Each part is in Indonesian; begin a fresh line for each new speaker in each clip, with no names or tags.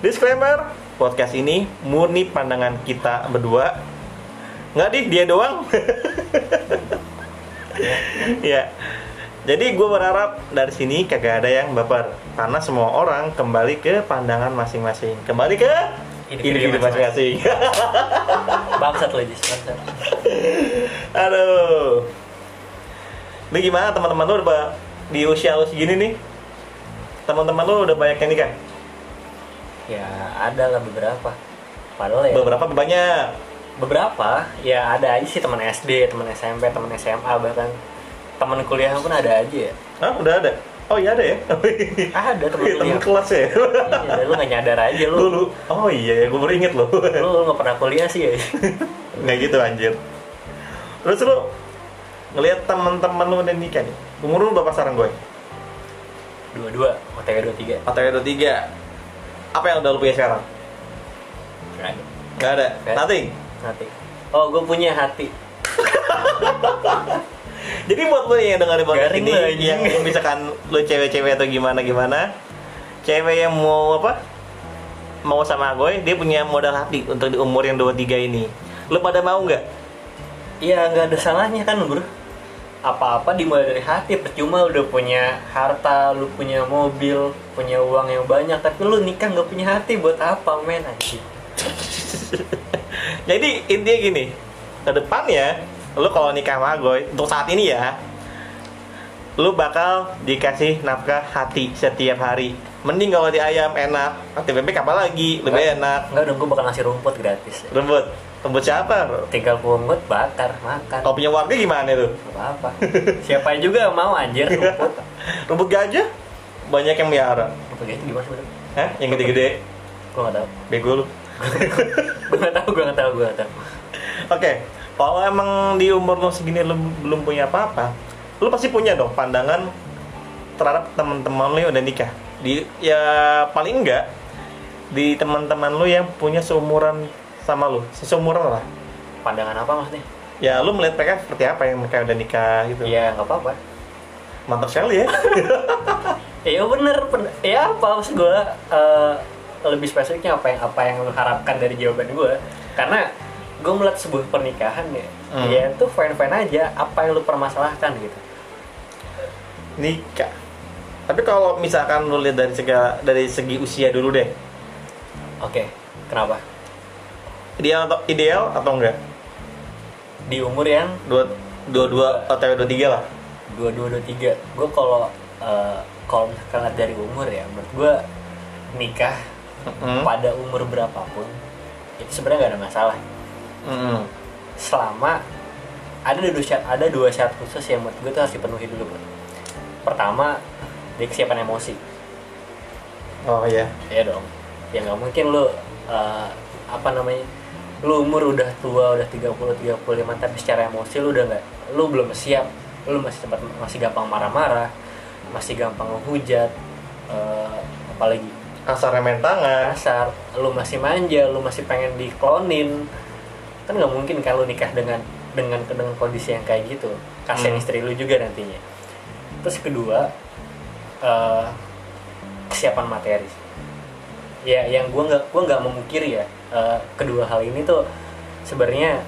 Disclaimer, podcast ini murni pandangan kita berdua. Nggak di dia doang. ya. Jadi gue berharap dari sini kagak ada yang baper karena semua orang kembali ke pandangan masing-masing. Kembali ke
Individu
masing-masing.
Bangsat Jis, bangsat.
Aduh. Lu gimana teman-teman lu udah di usia lu segini nih? Teman-teman lu udah banyak yang nikah?
Ya ada lah beberapa. Padahal ya
Beberapa banyak.
beberapa ya ada aja sih teman SD, teman SMP, teman SMA bahkan teman kuliah pun ada aja ya.
Hah, udah ada? Oh iya ada ya?
Ada teman
Temen
kuliah.
kelas ya?
Iya, lu gak nyadar aja lu.
lu, lu. Oh iya, gue baru inget loh.
Lu gak pernah kuliah sih ya.
Nggak gitu anjir. Terus lu ngelihat teman-teman lu udah nikah nih. Umur lu berapa sekarang gue?
Dua-dua, OTW dua-tiga.
Atau udah tiga? Apa yang udah lu punya sekarang?
Gak ada.
Nggak ada.
Nggak.
Nothing.
Nanti. Oh, gue punya hati.
Jadi buat lo yang dengerin podcast
Garing
ini,
anjing.
yang misalkan lo cewek-cewek atau gimana gimana, cewek yang mau apa? Mau sama gue, dia punya modal hati untuk di umur yang 23 ini. Lo pada mau nggak?
Iya, nggak ada salahnya kan, bro. Apa-apa dimulai dari hati. Percuma udah punya harta, lu punya mobil, punya uang yang banyak, tapi lu nikah nggak punya hati buat apa, men? Anjing.
Jadi intinya gini, ke depannya lo kalau nikah sama gue untuk saat ini ya, lo bakal dikasih nafkah hati setiap hari. Mending kalau di ayam enak, nanti bebek apa lagi lebih enak.
Enggak dong, gue bakal ngasih rumput gratis.
Rebut, rebut siapa?
Tinggal pungut, bakar, makan.
Kalau punya warga gimana tuh?
Nggak apa-apa. Siapa juga mau anjir rumput.
Rumput gajah banyak yang miara.
Rumput gitu gimana sih?
Hah? Yang gede-gede.
Gue nggak tahu.
Bego lu.
gue nggak tahu, gue nggak tahu, gue nggak tahu.
Oke, kalau emang di umur lu segini lu belum punya apa-apa, lu pasti punya dong pandangan terhadap teman-teman lu yang udah nikah. Di ya paling enggak di teman-teman lu yang punya seumuran sama lu, seumuran lah.
Pandangan apa maksudnya?
Ya lu melihat mereka seperti apa yang mereka udah nikah gitu.
Iya, nggak apa-apa.
Mantap sekali ya.
Iya bener, ya apa maksud gue eh, lebih spesifiknya apa yang apa yang lu harapkan dari jawaban gue karena gue melihat sebuah pernikahan ya
Hmm.
ya itu fine fine aja apa yang lu permasalahkan gitu
nikah. Tapi kalau misalkan lu lihat dari segi dari segi usia dulu deh,
oke kenapa
ideal atau ideal atau enggak?
di umur yang
Dua dua dua atau dua tiga lah.
dua dua dua tiga gue kalau eh, kalau misalkan dari umur ya menurut gue nikah
Mm-mm.
pada umur berapapun itu sebenarnya nggak ada masalah
Mm-mm.
selama ada dua syarat ada dua syarat khusus yang menurut gue tuh harus dipenuhi dulu bro. Pertama dia kesiapan emosi.
Oh iya.
ya dong. Ya nggak mungkin lu eh, apa namanya lu umur udah tua udah 30 35 tapi secara emosi lu udah nggak lu belum siap. Lu masih sempat masih gampang marah-marah masih gampang menghujat eh, apalagi?
Kasar main tangan.
kasar. Lu masih manja lu masih pengen diklonin. Kan nggak mungkin kalau nikah dengan dengan dengan kondisi yang kayak gitu. Kasihan
Hmm.
istri lu juga nantinya terus kedua eh, kesiapan materi ya yang gua nggak gua nggak memungkiri ya eh, kedua hal ini tuh sebenarnya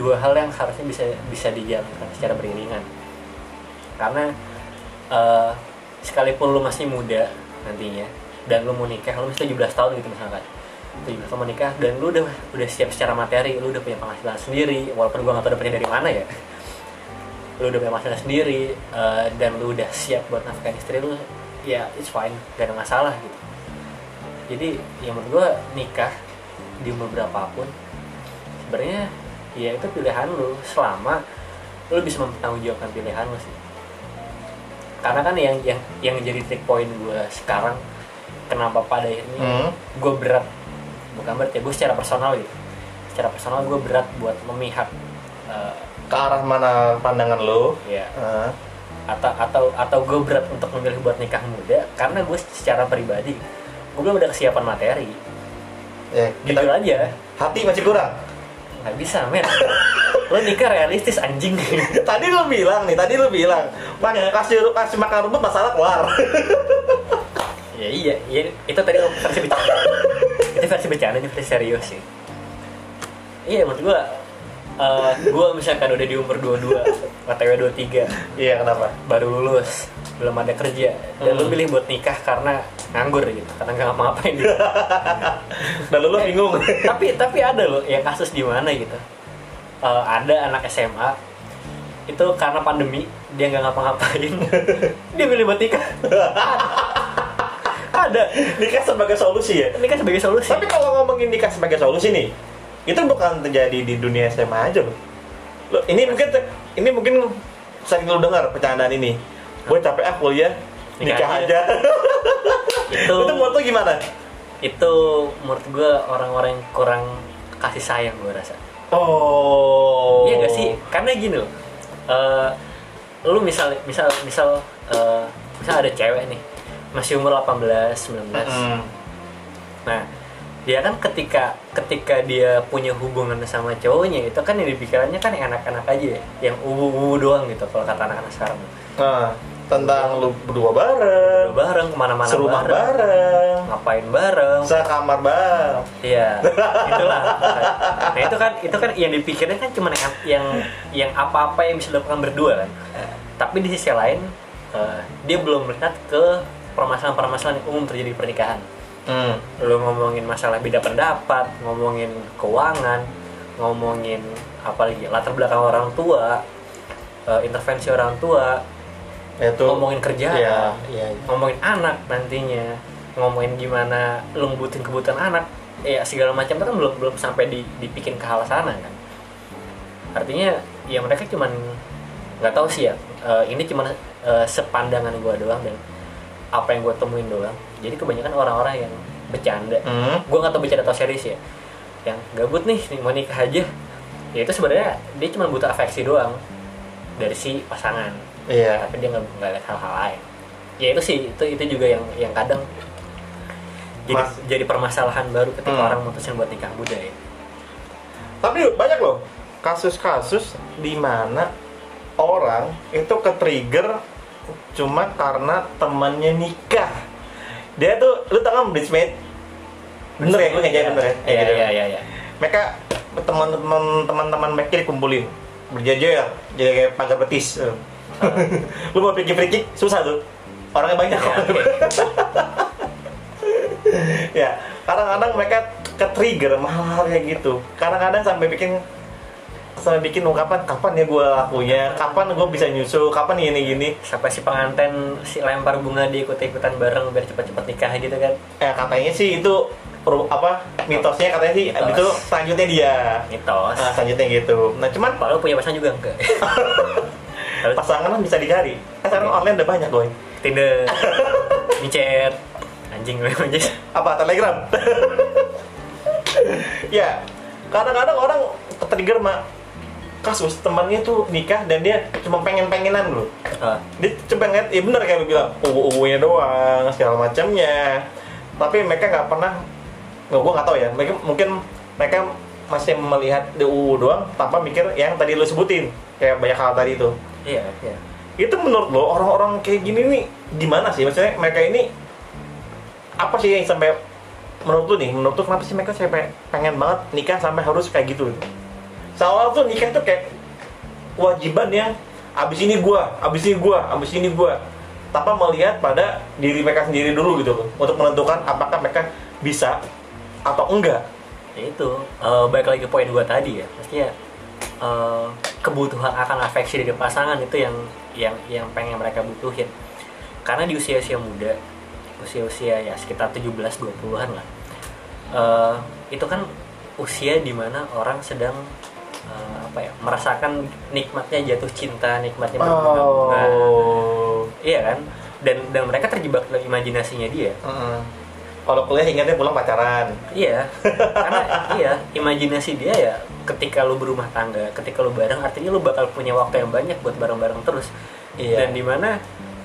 dua hal yang harusnya bisa bisa dijalankan secara beriringan. Karena eh, sekalipun lu masih muda nantinya dan lu mau nikah lu masih 17 tahun gitu misalkan. 17 tahun mau nikah dan lu udah udah siap secara materi lu udah punya penghasilan sendiri walaupun gua nggak tahu dapetnya dari mana ya lu udah punya penghasilan sendiri eh, dan lu udah siap buat nafkahin istri lu ya it's fine gak ada masalah gitu. Jadi yang menurut gua nikah di umur berapapun sebenarnya ya itu pilihan lu. Selama lu bisa mempertanggungjawabkan pilihan lu sih. Karena kan yang yang yang jadi trik point gue sekarang kenapa pada akhirnya
Hmm.
gue berat bukan berat ya gue secara personal gitu. Secara personal gue berat buat memihak eh,
Ke arah mana pandangan lo?
ya
Ah.
atau atau atau gue berat untuk memilih buat nikah muda karena gue secara pribadi gue belum ada kesiapan materi.
Ya, kita
aja.
Hati masih kurang.
nggak bisa men. Lo nikah realistis anjing.
Tadi lo bilang nih, tadi lo bilang, Bang, kasih kasih makan rumput masalah kelar.
ya iya, iya itu tadi versi bercanda. Versi bercanda ini versi serius sih. Iya menurut gua eh, gua misalkan udah di umur 22 OTW 23
Iya kenapa?
baru lulus belum ada kerja dan lu
Hmm.
pilih buat nikah karena nganggur gitu karena nggak ngapa-ngapain gitu.
Dan lu, bingung.
tapi tapi ada loh yang kasus di mana gitu Eh, ada anak SMA itu karena pandemi dia nggak ngapa-ngapain dia pilih buat nikah ada
nikah sebagai solusi ya.
nikah sebagai solusi
Tapi kalau ngomongin nikah sebagai solusi nih, itu bukan terjadi di dunia SMA aja loh. Loh, ini mungkin ini mungkin sering lu dengar bercandaan ini. Gue capek ah kuliah,
Nikah
nikah,
aja.
aja.
itu
itu menurut gimana?
itu menurut gue orang-orang yang kurang kasih sayang gue rasa
Oh.
Iya gak sih? Karena gini loh. eh, lu misal misal misal eh, misal ada cewek nih masih umur 18, 19.
Mm.
Nah, dia kan ketika ketika dia punya hubungan sama cowoknya itu kan yang dipikirannya kan yang anak-anak aja ya, yang uwu-uwu doang gitu kalau kata anak-anak sekarang.
Nah, tentang lu berdua bareng,
Udah bareng ke mana-mana
serumah
bareng,
bareng,
ngapain bareng.
sekamar bareng.
Iya, itulah. Nah itu kan itu kan yang dipikirnya kan cuma yang yang yang apa-apa yang bisa dilakukan berdua kan. Tapi di sisi lain eh, dia belum melihat ke permasalahan-permasalahan yang umum terjadi di pernikahan.
Hmm.
Lu ngomongin masalah beda pendapat, ngomongin keuangan, ngomongin apa lagi latar belakang orang tua, eh, intervensi orang tua,
Itu
ngomongin kerjaan,
Iya, iya.
ngomongin anak nantinya ngomongin gimana lu ngebutin kebutuhan anak ya segala macam itu kan belum belum sampai di, dibikin ke hal sana kan artinya ya mereka cuman nggak tahu sih ya eh, ini cuman eh, sepandangan gua doang dan apa yang gua temuin doang jadi kebanyakan orang-orang yang bercanda
Hmm.
gua nggak tahu bercanda atau serius ya yang gabut nih nih, mau nikah aja ya itu sebenarnya dia cuma butuh afeksi doang dari si pasangan
Iya.
tapi dia nggak nggak lihat hal-hal lain ya itu sih itu itu juga yang yang kadang jadi
Mas.
jadi permasalahan baru ketika
Hmm.
orang mutusin buat nikah muda ya
Tapi banyak loh kasus-kasus di mana orang itu ke trigger cuma karena temannya nikah. Dia tuh lu tau kan bridesmaid? Bener ya gue kayak bener ya?
Iya
gitu.
iya iya iya
Mereka teman-teman teman-teman mereka dikumpulin berjajar jadi kayak pagar betis. lu mau pikir free kick susah tuh. Orangnya banyak
Iya,
kok.
oke.
ya kadang-kadang mereka ke trigger hal-hal kayak gitu kadang-kadang sampai bikin sampai bikin ungkapan kapan ya gue lakunya kapan gue bisa nyusul kapan gini gini.
Sampai si pengantin si lempar bunga dia ikut ikutan bareng biar cepet-cepet nikah gitu kan?
Eh katanya sih itu pro- apa mitosnya katanya sih
Mitos.
itu selanjutnya dia.
Mitos.
Nah, selanjutnya gitu. Nah cuman
kalau punya pasangan juga enggak.
Pasangan kan bisa dicari. Kan sekarang online udah banyak boy.
Tinder micet anjing aja.
Apa telegram? Ya kadang-kadang orang trigger mah kasus temannya tuh nikah dan dia cuma pengen-pengenan loh.
Ah,
dia coba ngeliat, ya bener kayak lu bilang uwu-uwunya doang, segala macamnya tapi mereka nggak pernah nggak gue nggak tahu ya. Mereka mungkin mereka masih melihat di uwu doang tanpa mikir yang tadi lu sebutin kayak banyak hal tadi itu
iya iya.
Itu menurut lo orang-orang kayak gini nih gimana sih? Maksudnya mereka ini apa sih yang sampai menurut lu nih menurut lu kenapa sih mereka sampai pengen banget nikah sampai harus kayak gitu gitu seolah tuh nikah tuh kayak kewajiban yang abis ini gua abis ini gua abis ini gua. Tanpa melihat pada diri mereka sendiri dulu gitu loh. Untuk menentukan apakah mereka bisa atau enggak.
Ya itu eh, balik lagi poin gua tadi ya. Maksudnya eh, kebutuhan akan afeksi dari pasangan itu yang yang yang pengen mereka butuhin. Karena di usia-usia muda usia-usia ya sekitar 17-20an lah eh, itu kan usia di mana orang sedang eh, apa ya merasakan nikmatnya jatuh cinta nikmatnya berbunga-bunga
oh
iya kan dan dan mereka terjebak dalam imajinasinya dia
Mm-mm. kalau kuliah ingatnya pulang pacaran
Iya, karena iya imajinasi dia ya ketika lu berumah tangga, ketika lu bareng artinya lu bakal punya waktu yang banyak buat bareng-bareng terus.
Iya.
Dan di mana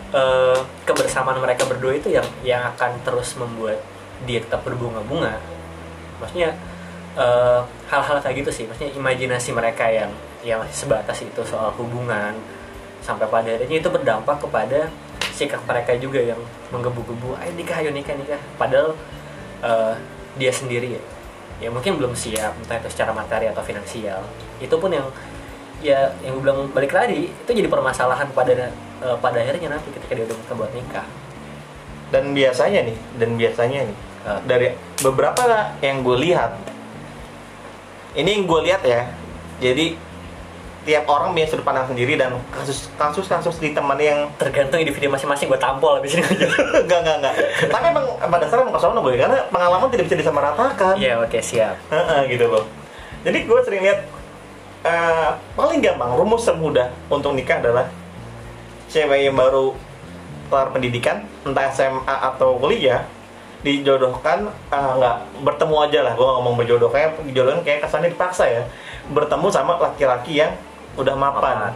eh, kebersamaan mereka berdua itu yang yang akan terus membuat dia tetap berbunga-bunga. Maksudnya eh, hal-hal kayak gitu sih, maksudnya imajinasi mereka yang yang masih sebatas itu soal hubungan sampai pada akhirnya itu berdampak kepada sikap mereka juga yang menggebu-gebu, ayo nikah, ayo nikah, nikah. Padahal eh, dia sendiri ya ya mungkin belum siap entah itu secara materi atau finansial. Itu pun yang ya yang gue bilang balik lagi itu jadi permasalahan pada eh, pada akhirnya nanti ketika dia udah buat nikah.
Dan biasanya nih dan biasanya nih
Eh,
dari beberapa yang gue lihat ini yang gue lihat ya. Jadi tiap orang punya sudut pandang sendiri dan kasus kasus kasus di teman yang
tergantung individu masing-masing gue tampol habis ini.
Enggak enggak enggak. Tapi emang pada dasarnya emang kesono gue karena pengalaman tidak bisa disamaratakan.
Iya oke siap.
Heeh, gitu loh jadi gue sering lihat eh, paling gampang rumus termudah untuk nikah adalah cewek yang baru kelar pendidikan entah SMA atau kuliah dijodohkan ah, nggak bertemu aja lah gue ngomong berjodoh. Kayak dijodohkan kayak kesannya dipaksa ya. Bertemu sama laki-laki yang udah mapan.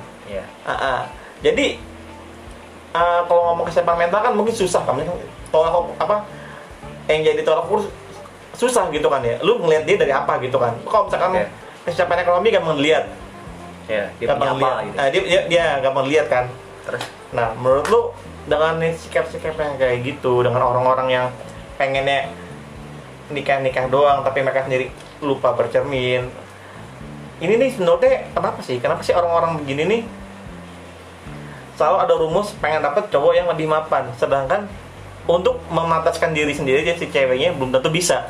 Ah, ah. jadi ah, kalau ngomong kesehatan mental kan mungkin susah kan? Tolak apa yang jadi tolak ukur susah gitu kan ya. Lu ngelihat dia dari apa gitu kan? Kalau misalkan
Oke.
kesiapan ekonomi gampang lihat
Iya, dia
gampang lihat
gitu.
nah, dia, dia, dia gampang lihat kan?
Terus?
Nah menurut lu dengan sikap-sikap yang kayak gitu dengan orang-orang yang pengennya nikah-nikah doang tapi mereka sendiri lupa bercermin. Ini nih sebenarnya kenapa sih? Kenapa sih orang-orang begini nih selalu ada rumus pengen dapet cowok yang lebih mapan? Sedangkan untuk memataskan diri sendiri jadi si ceweknya belum tentu bisa.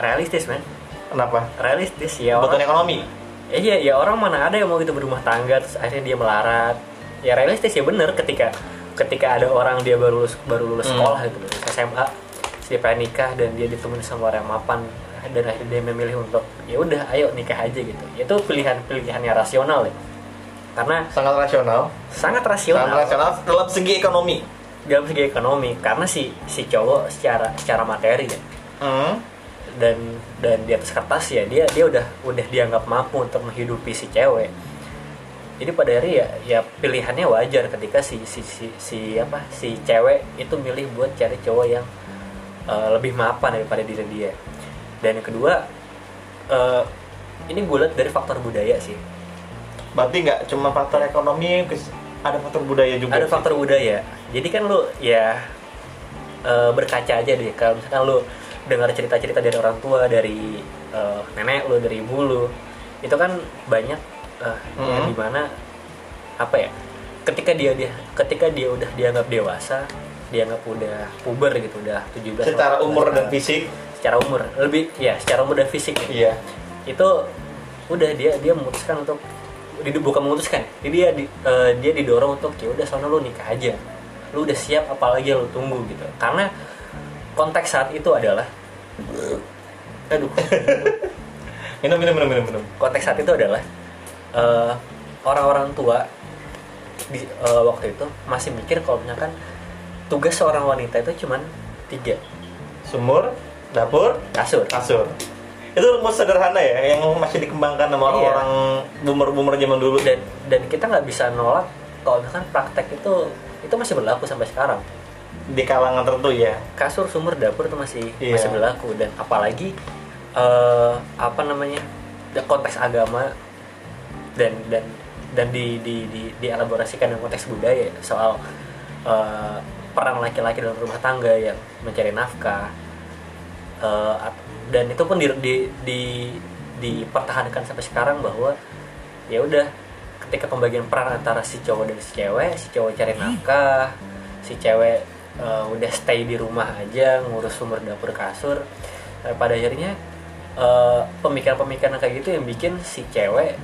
Realistis men.
Kenapa?
Realistis ya orang
ekonomi.
Ya, iya ya orang mana ada yang mau gitu berumah tangga terus akhirnya dia melarat. Ya realistis ya bener ketika ketika ada orang dia baru lulus baru lulus
Hmm.
sekolah gitu lulus SMA dia pengen nikah dan dia ditemuin sama orang yang mapan dan akhirnya dia memilih untuk ya udah ayo nikah aja gitu. Itu pilihan pilihannya rasional ya. Karena
sangat rasional.
Sangat
sangat
rasional
rasional dalam segi ekonomi.
Dalam segi ekonomi karena si si cowok secara secara materi ya.
Hmm.
dan dan di atas kertas ya dia dia udah udah dianggap mampu untuk menghidupi si cewek. Jadi pada hari ya ya pilihannya wajar ketika si si si, si apa si cewek itu milih buat cari cowok yang eh, lebih mapan daripada diri dia. Dan yang kedua eh, ini gue lihat dari faktor budaya sih.
Berarti nggak cuma faktor ekonomi kes- ada faktor budaya juga
ada
sih.
faktor budaya. Jadi kan lu ya eh, berkaca aja deh. Kalau misalkan lu dengar cerita-cerita dari orang tua dari eh, nenek lu dari ibu lu itu kan banyak eh, ya
Mhm.
di mana apa ya ketika dia dia ketika dia udah dianggap dewasa dianggap udah puber gitu udah 17
secara
18
umur dan fisik?
Secara umur lebih ya secara umur dan fisik ya.
Iya.
Itu udah dia dia memutuskan untuk di- bukan memutuskan jadi dia di- eh, dia didorong untuk ya udah soalnya lu nikah aja. Lu udah siap apalagi lu tunggu? Gitu. Karena konteks saat itu adalah aduh.
Minum minum minum minum minum.
Konteks saat itu adalah eh, orang-orang tua di eh, waktu itu masih mikir kalau misalkan tugas seorang wanita itu cuman tiga.
Sumur dapur
kasur.
kasur. Itu rumus sederhana ya yang masih dikembangkan sama
Iya.
orang-orang boomer-boomer zaman dulu.
Dan dan kita nggak bisa nolak kalau misalkan praktek itu itu masih berlaku sampai sekarang.
Di kalangan tertentu ya
kasur sumur dapur itu masih
Iya.
masih berlaku. Dan apalagi eh, apa namanya konteks agama dan dan dan di di di dielaborasikan dalam konteks budaya soal eh, peran laki-laki dalam rumah tangga yang mencari nafkah at- dan itu pun di, di, di dipertahankan sampai sekarang bahwa ya udah ketika pembagian peran antara si cowok dan si cewek si cowok cari nafkah si cewek eh, udah stay di rumah aja ngurus sumber dapur kasur Eh, pada akhirnya pemikiran-pemikiran kayak gitu yang bikin si cewek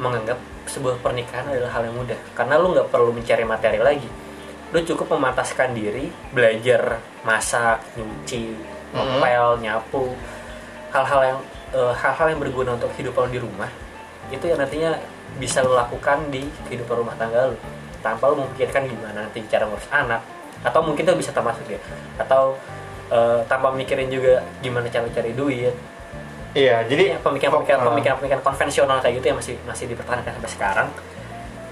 menganggap sebuah pernikahan adalah hal yang mudah. Karena lu nggak perlu mencari materi lagi lu cukup memataskan diri belajar masak nyuci
Mhm.
ngepel nyapu. Hal-hal yang eh, hal-hal yang berguna untuk kehidupan lu di rumah itu yang nantinya bisa lu lakukan di kehidupan rumah tangga lu. Tanpa lu memikirkan gimana nanti cara ngurus anak atau mungkin itu bisa termasuk ya atau eh, tanpa mikirin juga gimana cara cari duit.
Iya jadi
Ya, pemikiran-pemikiran pemikiran-pemikiran konvensional kayak gitu yang masih masih dipertahankan sampai sekarang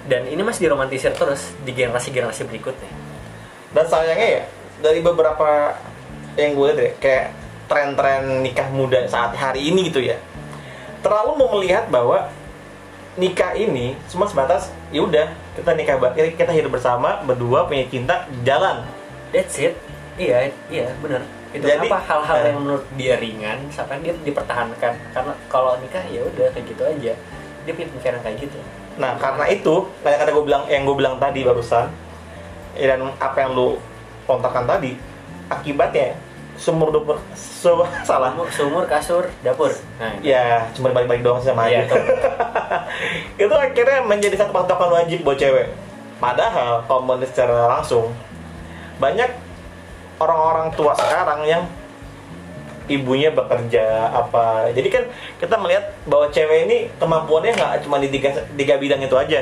dan ini masih diromantisir terus di generasi-generasi berikutnya.
Dan sayangnya ya dari beberapa yang gue lihat ya kayak tren-tren nikah muda saat hari ini gitu ya terlalu mau melihat bahwa nikah ini cuma sebatas ya udah kita nikah ba- kita hidup bersama berdua punya cinta jalan.
That's it. Iya iya bener itu
Jadi,
apa hal-hal
eh.
yang menurut dia ringan sampai dia dipertahankan? Karena kalau nikah ya udah kayak gitu aja. Dia punya pemikiran kayak gitu
Nah, karena itu, kayak kata gue bilang, yang gue bilang tadi barusan, ya, dan apa yang lu kontakkan tadi, akibatnya sumur dapur, su- salah,
seumur kasur dapur nah
ya cuma balik-balik doang sama
Iya,
aja. itu akhirnya menjadi satu patokan wajib buat cewek. Padahal kalau secara langsung, banyak orang-orang tua sekarang yang ibunya bekerja apa. Jadi kan kita melihat bahwa cewek ini kemampuannya nggak cuma di tiga, tiga bidang itu aja.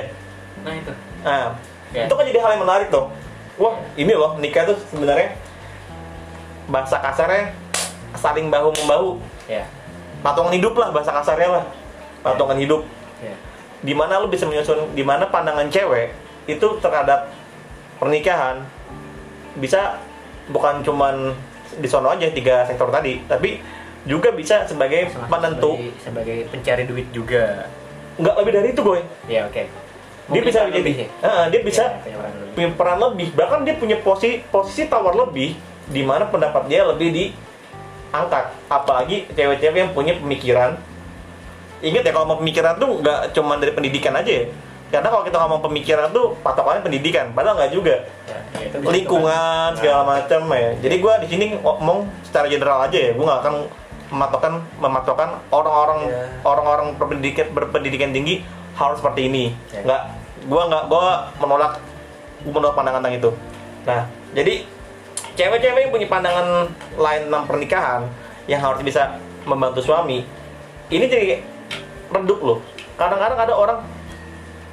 nah itu
Nah,
Ya.
itu kan jadi hal yang menarik tuh. Wah, ini loh nikah tuh sebenarnya bahasa kasarnya saling bahu membahu,
ya
patungan hidup lah bahasa kasarnya lah, patungan hidup.
ya
Di mana lu bisa menyusun, di mana pandangan cewek itu terhadap pernikahan bisa bukan cuman di sono aja tiga sektor tadi, tapi juga bisa sebagai
Sama-
penentu.
sebagai, sebagai pencari duit juga
Nggak lebih dari itu, gue.
ya oke
Dia
Mungkin
bisa jadi,
lebih ya?
Ah, dia bisa
Ya, punya peran lebih.
punya peran lebih bahkan dia punya posisi posisi tawar lebih di mana pendapat dia lebih diangkat apalagi cewek-cewek yang punya pemikiran ingat ya kalau mau pemikiran tuh nggak cuma dari pendidikan aja ya karena kalau kita ngomong pemikiran tuh patokannya pendidikan padahal nggak juga.
Ya, ya,
lingkungan segala
Nah,
macam ya. Jadi gue di sini ngomong secara general aja ya. Gue nggak akan mematokkan mematokkan orang-orang
Ya.
orang-orang berpendidikan berpendidikan tinggi harus seperti ini.
Ya.
nggak gue nggak gue menolak gue menolak pandangan tentang itu. Nah jadi cewek-cewek yang punya pandangan lain tentang pernikahan yang harus bisa membantu suami ini jadi redup loh. Kadang-kadang ada orang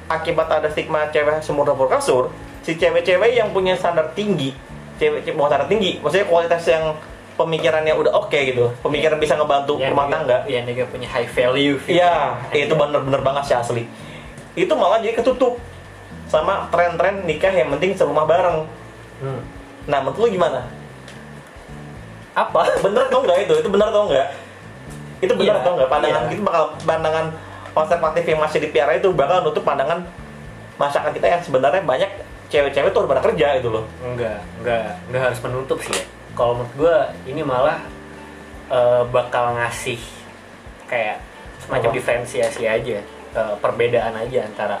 akibat ada stigma cewek sumur dapur kasur si cewek-cewek yang punya standar tinggi cewek bukan standar tinggi maksudnya kualitas yang pemikirannya udah oke gitu pemikiran bisa ngebantu
yang
rumah tangga.
yang juga punya high value
iya itu bener-bener banget sih asli. Itu malah jadi ketutup sama tren-tren nikah yang penting serumah bareng.
Hmm.
nah menurut lu gimana?
Apa?
Bener atau enggak itu? Itu bener atau enggak? Itu bener
Iya,
atau enggak? Pandangan
iya.
kita bakal pandangan konservatif yang masih dipiara itu bakal nutup pandangan masyarakat kita yang sebenarnya banyak cewek-cewek tuh udah pada kerja itu loh
enggak enggak enggak harus menutup sih ya kalau menurut gue ini malah eh, bakal ngasih kayak semacam
Apa?
diferensiasi aja eh, perbedaan aja antara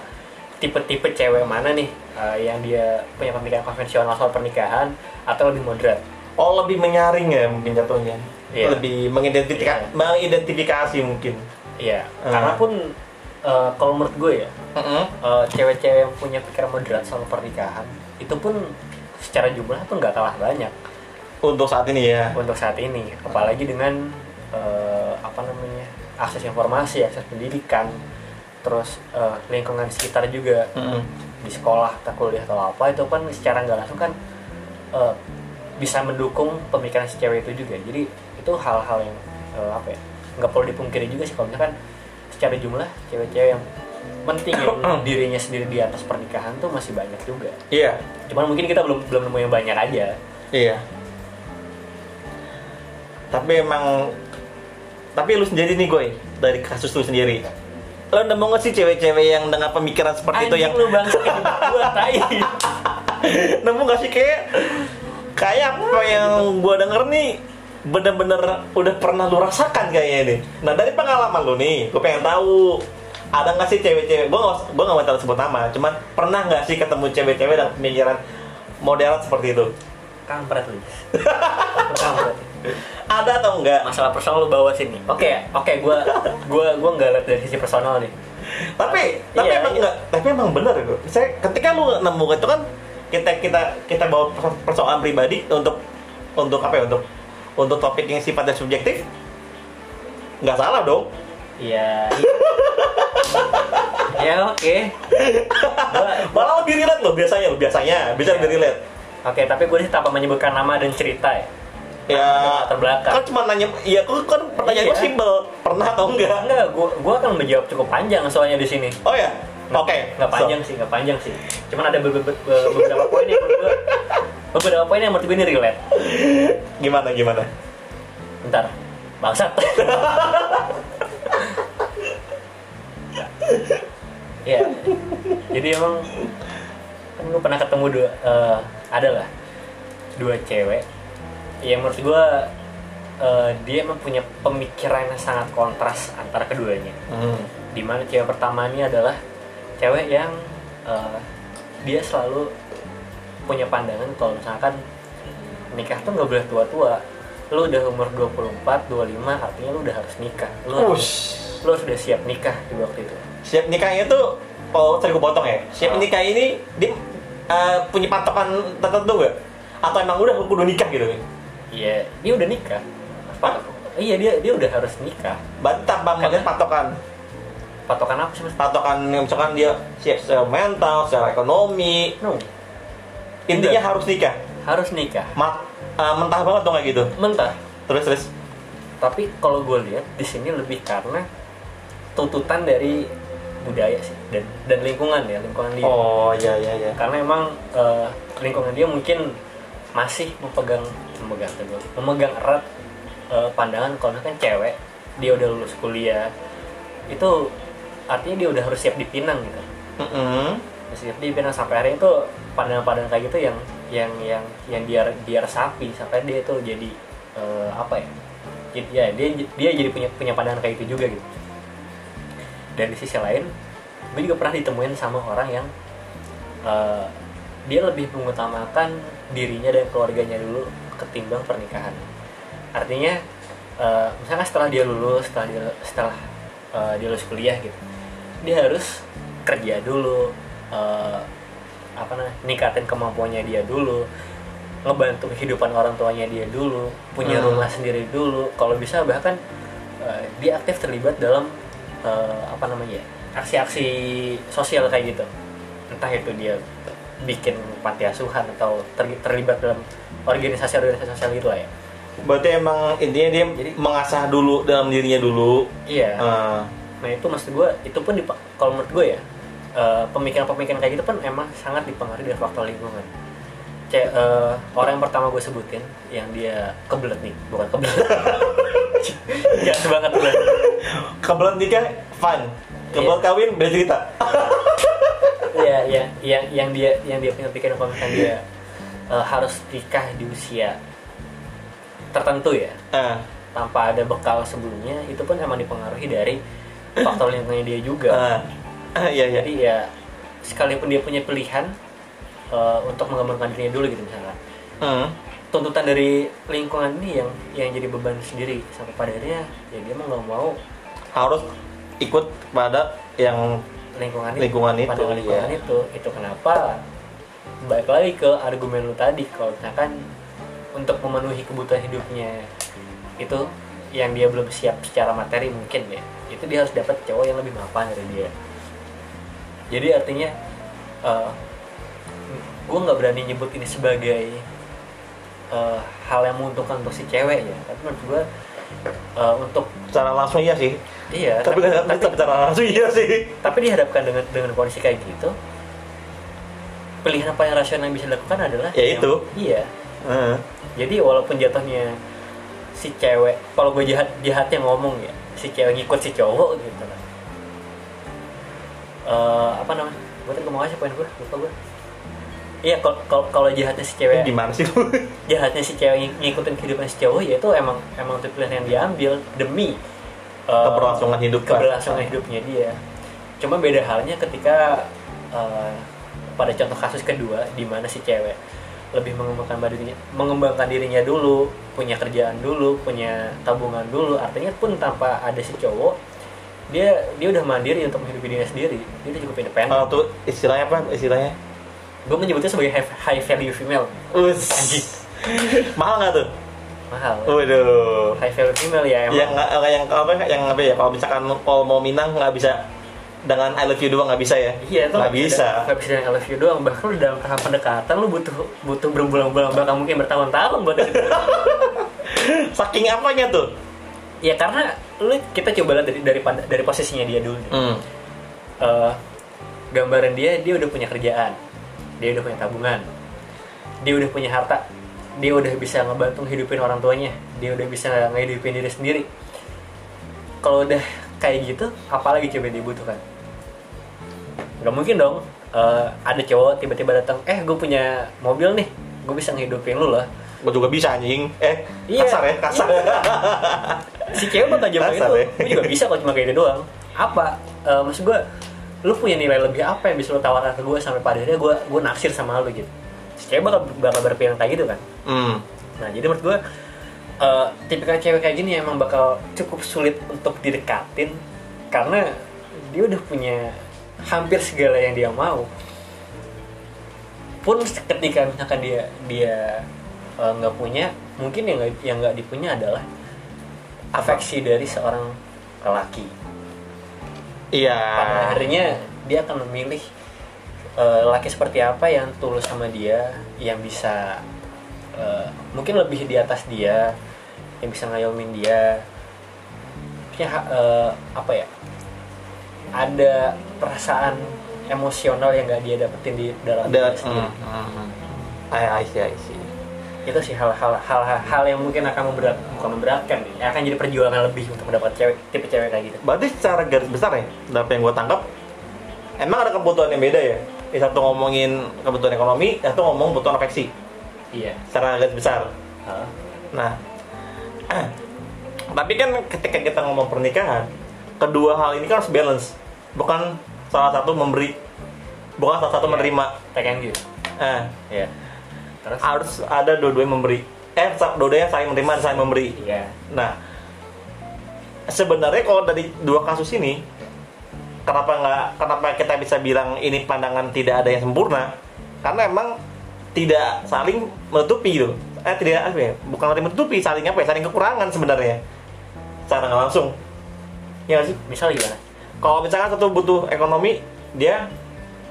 tipe-tipe cewek mana nih eh, yang dia punya pemikiran konvensional soal pernikahan atau lebih moderat
oh lebih menyaring ya mungkin jatuhnya
Iya.
lebih mengidentifikasi
Iya.
mengidentifikasi mungkin
iya.
Hmm.
karena pun eh, kalau menurut gue ya eh, cewek-cewek yang punya pikiran moderat soal pernikahan itu pun secara jumlah tuh nggak kalah banyak.
Untuk saat ini ya.
Untuk saat ini. Apalagi dengan eh, apa namanya akses informasi akses pendidikan terus eh, lingkungan sekitar juga.
Mm-mm.
di sekolah atau kuliah atau apa itu kan secara nggak langsung kan eh, bisa mendukung pemikiran si cewek itu juga. Jadi itu hal-hal yang eh, apa ya nggak perlu dipungkiri juga sih kalau misalkan secara jumlah cewek-cewek yang mentingin dirinya sendiri di atas pernikahan tuh masih banyak juga.
Iya.
Cuman mungkin kita belum belum nemu yang banyak aja.
Iya. Tapi emang tapi lu sendiri nih gue dari kasus lu sendiri. Lo nemu nggak sih cewek-cewek yang dengan pemikiran seperti itu
Anjing
yang
lu bangsa gua tai.
Nemu gak sih kayak kayak apa yang gua denger nih bener-bener udah pernah lu rasakan kayaknya nih nah dari pengalaman lu nih gue pengen tahu ada nggak sih cewek-cewek gue gak gue gak mau sebut nama cuman pernah nggak sih ketemu cewek-cewek dengan pemikiran model seperti itu?
Kampret lu kampret.
Ada atau enggak
masalah personal lu bawa sini. Oke oke gua gua gua nggak lihat dari sisi personal nih.
Tapi tapi
Iya,
emang
iya.
enggak tapi emang bener itu. Saya ketika lu nemu itu kan kita kita kita bawa perso- persoalan pribadi untuk untuk apa ya untuk untuk topik yang sifatnya subjektif nggak salah dong.
Iya. Ya oke.
Malah lebih relate loh biasanya loh biasanya. Bisa
Iya.
lebih relate.
Oke tapi gue sih tanpa menyebutkan nama dan cerita ya.
Ya.
Latar belakang.
kan cuma nanya iya kok kan pertanyaan gue
Iya.
simpel pernah atau enggak?
Enggak gua gua akan menjawab cukup panjang soalnya di sini.
Oh ya? Oke.
nggak panjang sih nggak panjang sih. Cuman ada beberapa, beberapa poin yang menurut gue beberapa poin yang menurut gue ini relate
gimana gimana?
Bentar. Bangsat. Ya. Jadi emang kan gue pernah ketemu dua eh, ada lah. Dua cewek. Yang menurut gue eh, dia emang punya pemikiran yang sangat kontras antara keduanya.
Hmm.
di mana cewek pertama ini adalah cewek yang eh, dia selalu punya pandangan kalau misalkan nikah tuh nggak boleh tua-tua lu udah umur 24, 25 artinya lu udah harus nikah lu harus, lu harus udah siap nikah di waktu itu
Siap nikahnya tuh, oh tadi gue potong ya. Siap
Oh.
nikah ini dia eh, punya patokan tertentu nggak? Atau emang udah kudu nikah gitu?
iya dia udah nikah Pat- iya dia dia udah harus nikah
Berarti tanpa melihat patokan.
patokan apa sih mas?
Patokan misalkan dia siap secara mental, secara ekonomi.
No,
Intinya
Enggak.
harus nikah.
harus nikah
Mat, eh, mentah banget dong kayak gitu.
mentah
Terus terus.
tapi kalau gue lihat di sini lebih karena tuntutan dari budaya sih dan dan lingkungan ya lingkungan dia
Oh iya iya iya.
karena emang eh, lingkungan dia mungkin masih memegang memegang teguh memegang erat eh, pandangan kalau misalkan cewek dia udah lulus kuliah itu artinya dia udah harus siap dipinang gitu
Mm-mm.
Siap dipinang sampai hari itu pandangan-pandangan kayak gitu yang yang yang yang dia dia resapi sampai dia tuh jadi eh, apa ya? Jadi, ya dia dia jadi punya punya pandangan kayak gitu juga gitu. Dan di sisi lain gue juga pernah ditemuin sama orang yang eh, dia lebih mengutamakan dirinya dan keluarganya dulu ketimbang pernikahan. Artinya eh, misalnya setelah dia lulus setelah dia setelah eh, dia lulus kuliah gitu dia harus kerja dulu eh, apa namanya ningkatin kemampuannya dia dulu ngebantu kehidupan orang tuanya dia dulu punya
Hmm.
rumah sendiri dulu. Kalau bisa bahkan eh, dia aktif terlibat dalam eh, apa namanya ya, aksi-aksi sosial kayak gitu. Entah itu dia bikin panti asuhan atau ter- terlibat dalam organisasi-organisasi sosial gitu lah ya.
Berarti emang intinya dia
Jadi-
mengasah dulu dalam dirinya dulu.
iya.
Eh,
Nah itu maksud gue, itu pun kalau menurut gue ya eh, pemikiran-pemikiran kayak gitu pun emang sangat dipengaruhi dari faktor lingkungan. C- eh, orang yang pertama gue sebutin yang dia kebelet nih, bukan kebelet. Gak sebanget kebelet.
kebelet nikah fun. Kebelet kawin beda cerita.
Iya, iya, yang yang dia yang dia punya pikiran kalau misalkan dia eh, harus nikah di usia tertentu ya,
Eh,
tanpa ada bekal sebelumnya, itu pun emang dipengaruhi dari faktor lingkungannya dia juga.
eh, iya iya.
jadi ya sekalipun dia punya pilihan eh, untuk mengembangkan dirinya dulu gitu misalnya.
Hmm.
tuntutan dari lingkungan ini yang yang jadi beban sendiri. Sampai pada akhirnya ya dia mau nggak mau
Harus ikut pada yang
lingkungan,
Lingkungan itu,
pandangan lingkungan
iya.
itu. Itu kenapa? Balik lagi ke argumen lu tadi. Kalau misalkan untuk memenuhi kebutuhan hidupnya itu yang dia belum siap secara materi mungkin ya. Itu dia harus dapat cowok yang lebih mapan dari dia jadi artinya gue nggak berani nyebut ini sebagai eh, hal yang menguntungkan untuk si cewek ya tapi menurut gue eh, untuk
secara langsung iya sih.
iya
Tapi kan
tapi,
tapi secara langsung iya sih.
tapi dihadapkan dengan dengan kondisi kayak gitu pilihan apa yang rasional yang bisa dilakukan adalah
Ya
yang-
itu.
iya
Eh,
jadi walaupun jatuhnya si cewek kalau gue jahat jahatnya ngomong ya si cewek ngikut si cowok gitu kan Eh, apa namanya? Gue tadi ngomong aja poin gue lupa gue iya kalau kalau- jahatnya si cewek.
Gimana sih? Lu?
jahatnya si cewek ng- ngikutin kehidupan si cowok ya itu emang emang itu pilihan yang diambil demi uh,
Keberlangsungan hidup kan.
keberlangsungan hidupnya dia. Cuma beda halnya ketika uh, pada contoh kasus kedua di mana si cewek lebih mengembangkan dirinya mengembangkan dirinya dulu punya kerjaan dulu punya tabungan dulu artinya pun tanpa ada si cowok dia dia udah mandiri untuk menghidupi dirinya sendiri dia udah cukup independen
Kalau tuh istilahnya apa? Istilahnya?
gue menyebutnya sebagai high, high value female
Us.
Anjing.
Mahal nggak tuh?
mahal
Waduh.
high value female ya emang
Yang yang apa yang apa ya? Kalau misalkan kalau mau minang nggak bisa dengan I love you doang nggak bisa ya?
Iya itu
nggak bisa.
Nggak bisa dengan I love you doang. Bahkan lu dalam tahap pendekatan lu butuh butuh berbulan-bulan bahkan mungkin bertahun-tahun buat itu.
Saking apanya tuh?
ya karena lu kita coba lihat dari dari dari posisinya dia dulu.
Hmm.
Eh, gambaran dia dia udah punya kerjaan, dia udah punya tabungan, dia udah punya harta, dia udah bisa ngebantu hidupin orang tuanya, dia udah bisa ngehidupin diri sendiri. Kalau udah kayak gitu, apalagi coba dibutuhkan? Gak mungkin dong. eh, ada cowok tiba-tiba datang, eh gue punya mobil nih, gue bisa ngehidupin lu lah.
Gue juga bisa anjing. Eh
Iya.
kasar ya kasar.
Si cewek jawab
Kasar
itu.
ya.
gue juga bisa kalau cuma kayak itu doang. Apa? Eh, maksud gue lu punya nilai lebih apa yang bisa lu tawarkan ke gue sampai pada akhirnya gue gue naksir sama lu gitu. Si cewek bakal bakal berpikiran kayak gitu kan?
Hmm.
nah jadi menurut gue eh tipikal cewek kayak gini emang bakal cukup sulit untuk didekatin karena dia udah punya hampir segala yang dia mau. Pun ketika misalkan dia dia eh, nggak punya mungkin yang nggak yang nggak dipunya adalah afeksi dari seorang lelaki
iya
pada akhirnya dia akan memilih eh, lelaki seperti apa yang tulus sama dia yang bisa eh, mungkin lebih di atas dia yang bisa ngayomin dia ya apa ya ada perasaan emosional yang nggak dia dapetin di dalam diri sendiri.
I, I see, I see.
Itu sih hal-hal hal hal yang mungkin akan memberat bukan memberatkan ya akan jadi perjuangan lebih untuk mendapat cewek tipe cewek kayak gitu
berarti secara garis besar ya dari apa yang gue tangkap emang ada kebutuhan yang beda ya yang satu ngomongin kebutuhan ekonomi satu ngomong kebutuhan afeksi
iya
secara garis besar
Hah?
Nah, tapi kan ketika kita ngomong pernikahan, kedua hal ini kan harus balance. Bukan salah satu memberi, bukan salah satu
Iya.
menerima.
take and give
Eh,
ya terus
harus ada dua-duanya memberi. Eh, dua-duanya saling menerima dan saling memberi.
iya
Nah, sebenarnya kalau dari dua kasus ini, kenapa nggak, kenapa kita bisa bilang ini pandangan tidak ada yang sempurna? Karena emang tidak saling menutupi gitu. Eh, tidak apa ya? Bukan saling menutupi, saling apa ya? Saling kekurangan sebenarnya. Secara nggak langsung. Ya sih?
misal gimana
Kalau misalkan satu butuh ekonomi, dia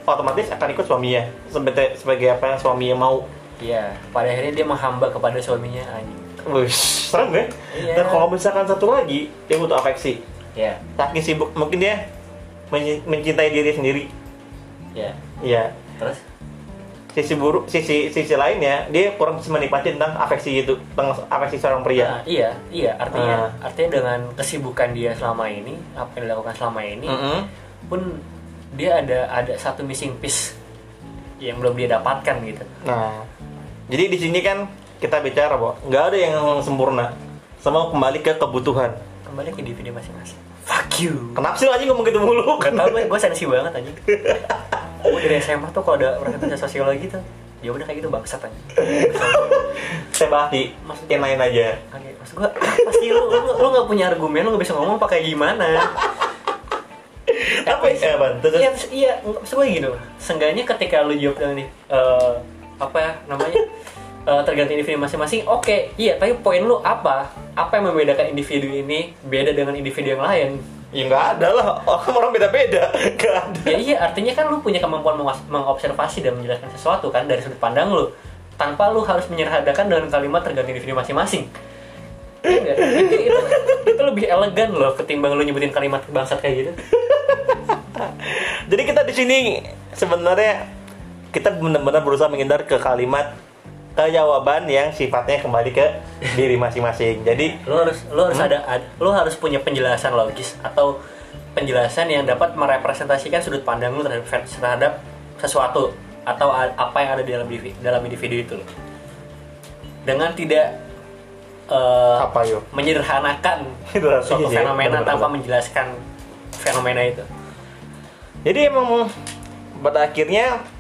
otomatis akan ikut suaminya sebagai sebagai apa yang suaminya mau.
Iya pada akhirnya dia menghamba kepada suaminya anjing
Wih, serem ya?
Iya.
Dan kalau misalkan satu lagi, dia butuh afeksi.
ya
saking sibuk mungkin dia men- mencintai diri sendiri
ya
ya
terus
sisi buruk sisi sisi lainnya dia kurang bisa menikmati tentang afeksi itu tentang afeksi seorang
Nah,
pria
iya iya artinya
Ah.
artinya dengan kesibukan dia selama ini apa yang dilakukan selama ini
Mm-mm.
pun dia ada ada satu missing piece yang belum dia dapatkan gitu
nah jadi di sini kan kita bicara bahwa nggak ada yang sempurna. Semua kembali ke kebutuhan.
Kembali ke individu masing-masing. Fuck you.
Kenapa sih aja ngomong gitu mulu?
Gak tau gue, gue sensi banget aja Gue dari SMA tuh kalau ada presentasi sosiologi tuh Ya udah kayak gitu bangsat aja
saya di yang lain aja.
Oke, maksud gue apa sih lu, lu, lu gak punya argumen, lu gak bisa ngomong pakai gimana?
Apa ya
Iya, iya, maksud gue gini loh Seenggaknya ketika lu jawab dengan eh, Apa ya namanya eh, Tergantung individu masing-masing Oke, iya, tapi poin lu apa? Apa yang membedakan individu ini Beda dengan individu yang lain
ya nggak ada lah orang orang beda beda nggak ada
Ya iya, artinya kan lu punya kemampuan mengobservasi dan menjelaskan sesuatu kan dari sudut pandang lu. Tanpa lu harus menyerhadakan dengan kalimat tergantung individu masing-masing. Iya itu, itu, itu lebih elegan loh ketimbang lu nyebutin kalimat bangsat kayak gitu.
Jadi kita di sini sebenarnya kita benar-benar berusaha menghindar ke kalimat ke jawaban yang sifatnya kembali ke diri masing-masing. Jadi
Lu harus lu harus ada, ada lu harus punya penjelasan logis atau penjelasan yang dapat merepresentasikan sudut pandang lu terhadap terhadap sesuatu atau apa yang ada di dalam individu, dalam individu itu loh. Dengan tidak eh,
apa yo?
menyederhanakan suatu
iya,
fenomena
benar-benar.
tanpa menjelaskan fenomena itu.
Jadi emang pada akhirnya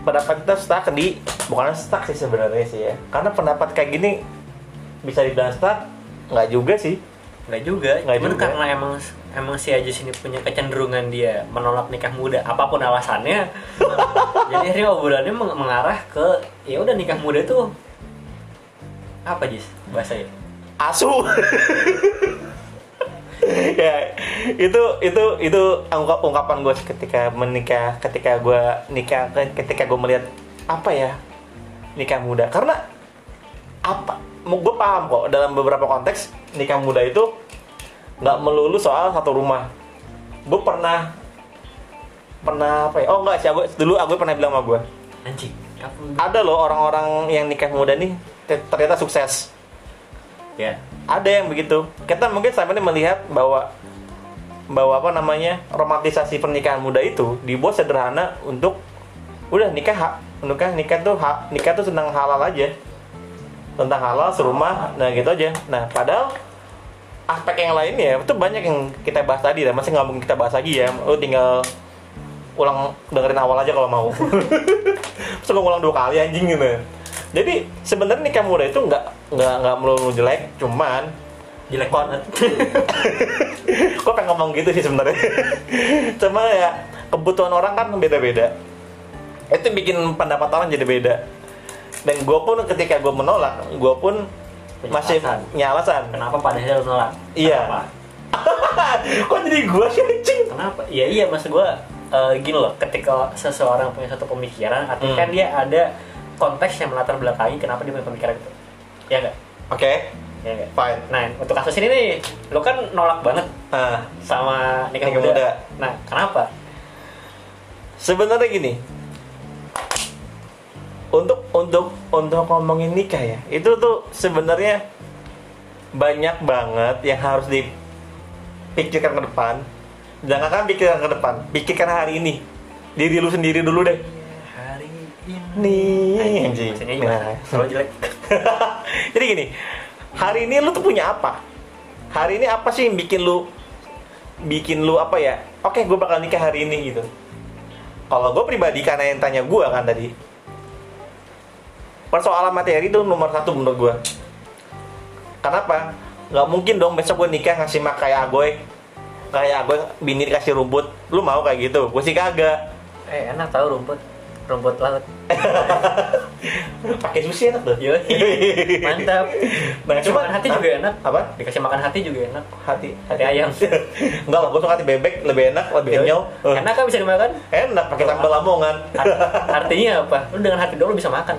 pendapat kita stuck di bukan stuck sih sebenarnya sih ya. Karena pendapat kayak gini bisa dibilang stuck nggak juga sih.
Enggak juga,
Nggak
cuman
juga.
karena emang emang si Ajis ini punya kecenderungan dia menolak nikah muda apa pun alasannya. jadi akhirnya obrolannya meng- mengarah ke ya udah nikah muda tuh apa Jis bahasanya?
asu ya itu itu itu ungkap ungkapan gue ketika menikah ketika gue nikah ketika gue melihat apa ya nikah muda. Karena apa gue paham kok dalam beberapa konteks nikah muda itu nggak melulu soal satu rumah. Gue pernah pernah apa ya? Oh enggak sih aku dulu aku pernah bilang sama gue
Anjing,
ada loh orang-orang yang nikah muda nih te- ternyata sukses.
Ya,
ada yang begitu. Kita mungkin sampai ini melihat bahwa bahwa apa namanya romantisasi pernikahan muda itu dibuat sederhana untuk udah nikah hak. Nikah nikah tuh hak nikah tuh senang halal aja. Tentang halal serumah nah gitu aja. Nah padahal aspek yang lainnya itu banyak yang kita bahas tadi dan masih nggak mungkin kita bahas lagi ya. Lu tinggal ulang dengerin awal aja kalau mau. Terus ulang dua kali anjing gitu. Jadi sebenarnya nikah muda itu nggak nggak nggak melulu jelek cuman
jelek banget.
Gue pengen ngomong gitu sih sebenarnya. Cuma ya kebutuhan orang kan beda-beda. Itu bikin pendapat orang jadi beda. Dan gue pun ketika gue menolak gue pun
Punya
masih punya alasan.
Kenapa pada akhirnya lu nolak?
Iya. Kok jadi gue sih anjing?
Kenapa? Iya iya maksud gue eh, gini loh ketika seseorang punya satu pemikiran artinya
Hmm.
kan dia ada konteks yang melatar belakangi kenapa dia punya pemikiran itu ya enggak
oke.
Ya enggak
fine.
Nah untuk kasus ini nih lo kan nolak banget
nah
sama nikah,
Nikah
muda.
muda.
nah kenapa?
Sebenarnya gini. Untuk untuk untuk ngomongin nikah ya itu tuh sebenarnya banyak banget yang harus dipikirkan ke depan. Jangan kan pikirkan ke depan pikirkan hari ini. Diri lu sendiri dulu deh nih. Anjing
maksudnya gimana?
Nah.
selalu jelek.
Jadi gini hari ini lu tuh punya apa? Hari ini apa sih yang bikin lu bikin lu apa ya? Oke gue bakal nikah hari ini gitu. Kalau gue pribadi karena yang tanya gue kan tadi persoalan materi itu nomor satu menurut gue kenapa? Nggak mungkin dong besok gue nikah ngasih mak kayak agoy. Kayak agoy bini dikasih rumput. Lu mau kayak gitu? Gue sih kagak.
Eh enak tahu rumput rumput laut
pakai sushi enak tuh
Yo, mantap.
Nah, cuma-
makan hati juga enak.
apa
Dikasih makan hati juga enak.
hati
Hati ayam.
Enggak lah, gue suka hati bebek, lebih enak, lebih kenyal.
Enak kan bisa dimakan?
Enak, pakai sambal lamongan.
Art- Artinya apa? Lu dengan hati doang lu bisa makan.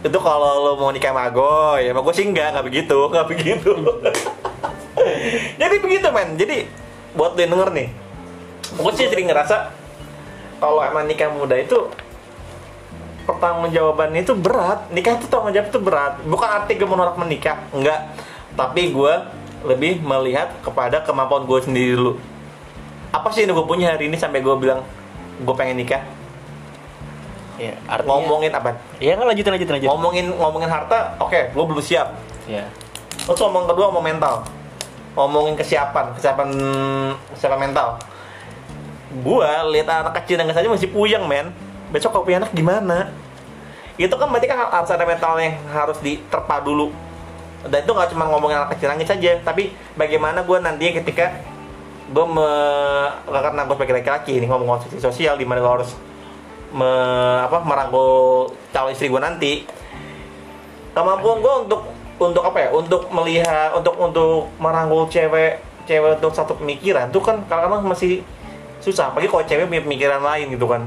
Itu kalau lo mau nikah sama Agoy, sama gue sih enggak, enggak begitu, enggak begitu. Jadi begitu men, jadi buat lo yang denger nih, gue sih sering ngerasa kalau emang nikah muda itu pertanggungjawabannya itu berat. Nikah itu tanggung jawab itu berat. Bukan arti gue menolak menikah enggak. Tapi gue lebih melihat kepada kemampuan gue sendiri dulu. Apa sih yang gue punya hari ini sampai gue bilang gue pengen nikah?
Ya,
ngomongin apa?
Iya kan lanjutin lanjutin lanjutin.
ngomongin ngomongin harta oke gue belum siap.
Ya.
terus ngomong kedua ngomong mental. Ngomongin kesiapan kesiapan kesiapan mental. Gua lihat anak kecil yang saja masih puyeng men besok punya anak gimana? Itu kan berarti kan harus ada mental yang harus diterpa dulu. Dan itu nggak cuma ngomongin anak kecil nangis saja tapi bagaimana gua nantinya ketika gue me karena gue sebagai laki-laki ini ngomong konstruksi sosial di mana gue harus me, apa merangkul calon istri gue nanti. Kemampuan gue untuk untuk apa ya? Untuk melihat untuk untuk merangkul cewek cewek untuk satu pemikiran tuh kan kadang-kadang masih susah. Apalagi kalau cewek punya pemikiran lain gitu kan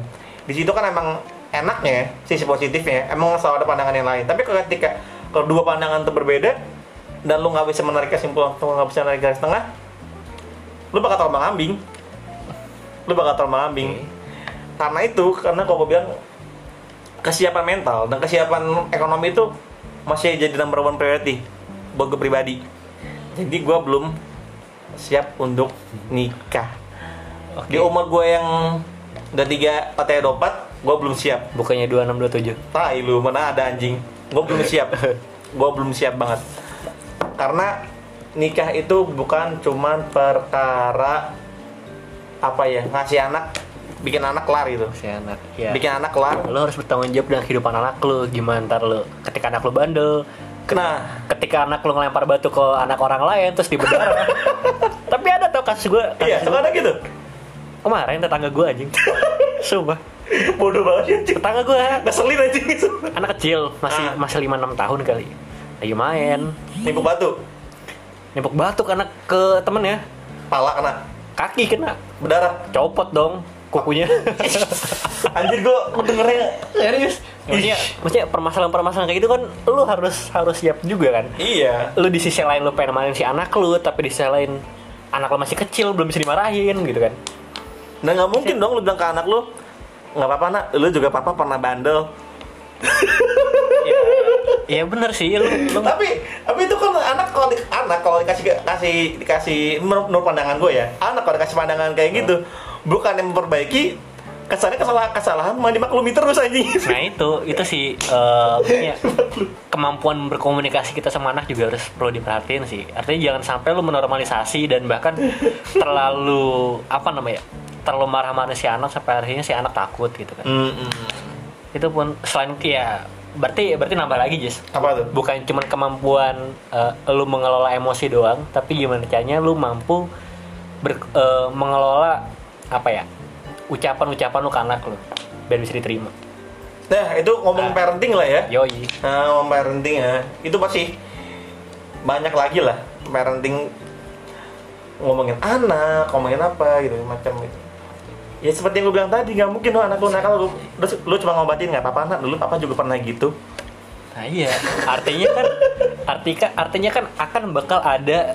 di situ kan emang enaknya sisi positifnya emang selalu ada pandangan yang lain. Tapi kalau ketika kedua pandangan itu berbeda dan lu nggak bisa menarik kesimpulan atau nggak bisa menarik garis tengah lu bakal terbang ambing lu bakal terbang ambing karena itu karena kalau gue bilang kesiapan mental dan kesiapan ekonomi itu masih jadi number one priority buat gue pribadi. Jadi gue belum siap untuk nikah.
Oke.
di umur gue yang udah tiga dua empat gue belum siap
Bukannya 2627.
tai lu mana ada anjing gue belum siap gue belum siap banget karena nikah itu bukan cuman perkara apa ya ngasih anak bikin anak kelar gitu
Si anak. Ya.
bikin anak kelar
Lo harus bertanggung jawab dengan kehidupan anak lo. Gimana ntar lo ketika anak lo bandel,
nah
ketika anak lo ngelempar batu ke anak orang lain terus diberdarah. Tapi ada tau kasus gue.
iya ada gitu
Kemarin tetangga gue anjing. Sumpah.
bodoh banget ya.
Tetangga gue
ngeselin anjing itu
anak kecil masih
Ah.
masih lima enam tahun kali. Lagi main,
nipu batu
nempok batu ke anak ke temennya,
pala kena
kaki kena,
berdarah
copot dong kukunya.
anjir gue dengernya
Serius? Maksudnya, maksudnya permasalahan-permasalahan kayak gitu kan lu harus harus siap juga kan.
iya
Lu di sisi lain lu pengen main si anak lu, tapi di sisi lain anak lu masih kecil belum bisa dimarahin gitu kan.
Nah nggak mungkin dong lu bilang ke anak lu nggak apa-apa nak. Lu juga papa pernah bandel.
Iya. Ya bener sih lu, lu
tapi tapi itu kan anak kalau di, anak kalau dikasih kasih dikasih menurut, menurut pandangan gue ya anak kalau dikasih pandangan kayak gitu bukan yang memperbaiki kesannya kesalahan kesalahan malah dimaklumi terus anjing
Nah itu, itu sih eh, maksudnya kemampuan berkomunikasi kita sama anak juga harus perlu diperhatiin sih. Artinya jangan sampai lu menormalisasi dan bahkan terlalu apa namanya, terlalu marah-marah si anak sampai akhirnya si anak takut gitu kan.
Hmm, hmm.
Itu pun selain ya berarti berarti nambah lagi Jis.
apa tuh
Bukan cuma kemampuan eh, lu mengelola emosi doang, tapi gimana caranya lu mampu ber- eh, mengelola apa ya ucapan-ucapan lu ke anak lu biar bisa diterima.
nah itu ngomong
Ah.
parenting lah ya
Yoi.
nah, ngomong parenting ya itu pasti banyak lagi lah parenting ngomongin anak ngomongin apa gitu macam itu ya seperti yang gue bilang tadi nggak mungkin lo anak lu nakal lu, terus lu cuma ngobatin nggak apa-apa anak dulu papa juga pernah gitu
Nah iya, artinya kan artika artinya kan akan bakal ada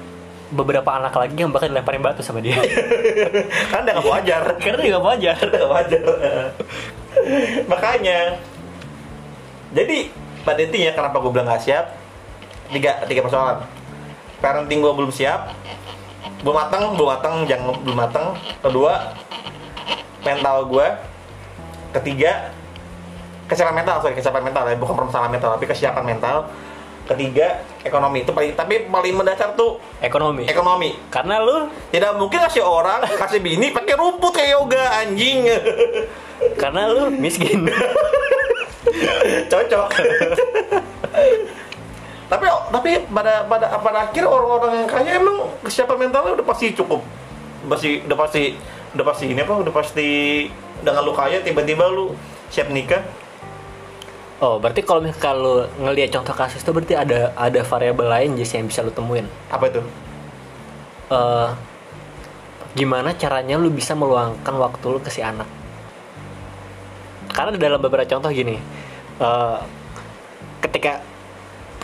beberapa anak lagi yang bakal dilemparin batu sama dia.
kan udah nggak wajar
Karena dia nggak wajar.
Nggak wajar makanya jadi pada intinya kenapa gue bilang nggak siap? Tiga tiga persoalan. Parenting gue belum siap. Belum matang belum matang jangan belum matang kedua mental gue ketiga kesiapan mental sorry kesiapan mental ya bukan permasalahan mental tapi kesiapan mental ketiga ekonomi. Itu paling tapi paling mendasar tuh
Ekonomi.
ekonomi.
Karena lu
tidak mungkin kasih orang kasih bini pakai rumput kayak yoga anjing.
Karena lu miskin.
cocok. Tapi tapi pada pada pada akhir orang-orang yang kaya emang kesiapan mentalnya udah pasti cukup. Pasti udah pasti udah pasti ini apa udah pasti dengan lu kaya tiba-tiba lu siap nikah
Oh, berarti kalau lu ngelihat contoh kasus itu berarti ada ada variabel lain Jis yang bisa lu temuin.
apa itu
Eh gimana caranya lu bisa meluangkan waktu lu ke si anak? Karena dalam beberapa contoh gini, eh ketika